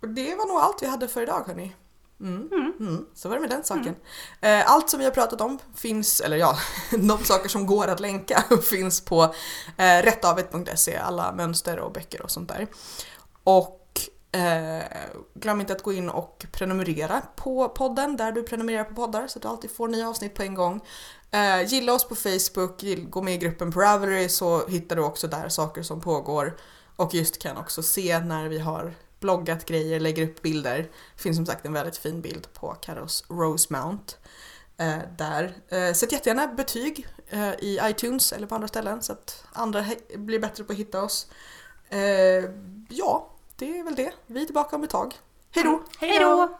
det var nog allt vi hade för idag hörni. Mm. Mm. Mm, så var det med den saken. Eh, Allt som vi har pratat om finns, eller ja, *laughs* de saker som går att länka *laughs* finns på eh, rättavet.se, alla mönster och böcker och sånt där. Och eh, glöm inte att gå in och prenumerera på podden där du prenumererar på poddar så att du alltid får nya avsnitt på en gång. Eh, gilla oss på Facebook, gå med i gruppen på Ravelry så hittar du också där saker som pågår och just kan också se när vi har bloggat grejer, lägger upp bilder. Det finns som sagt en väldigt fin bild på Carros Rosemount. Eh, där. Eh, sätt jättegärna betyg eh, i iTunes eller på andra ställen så att andra blir bättre på att hitta oss. Eh, ja, det är väl det. Vi är tillbaka om ett tag. Hej då! Hej då!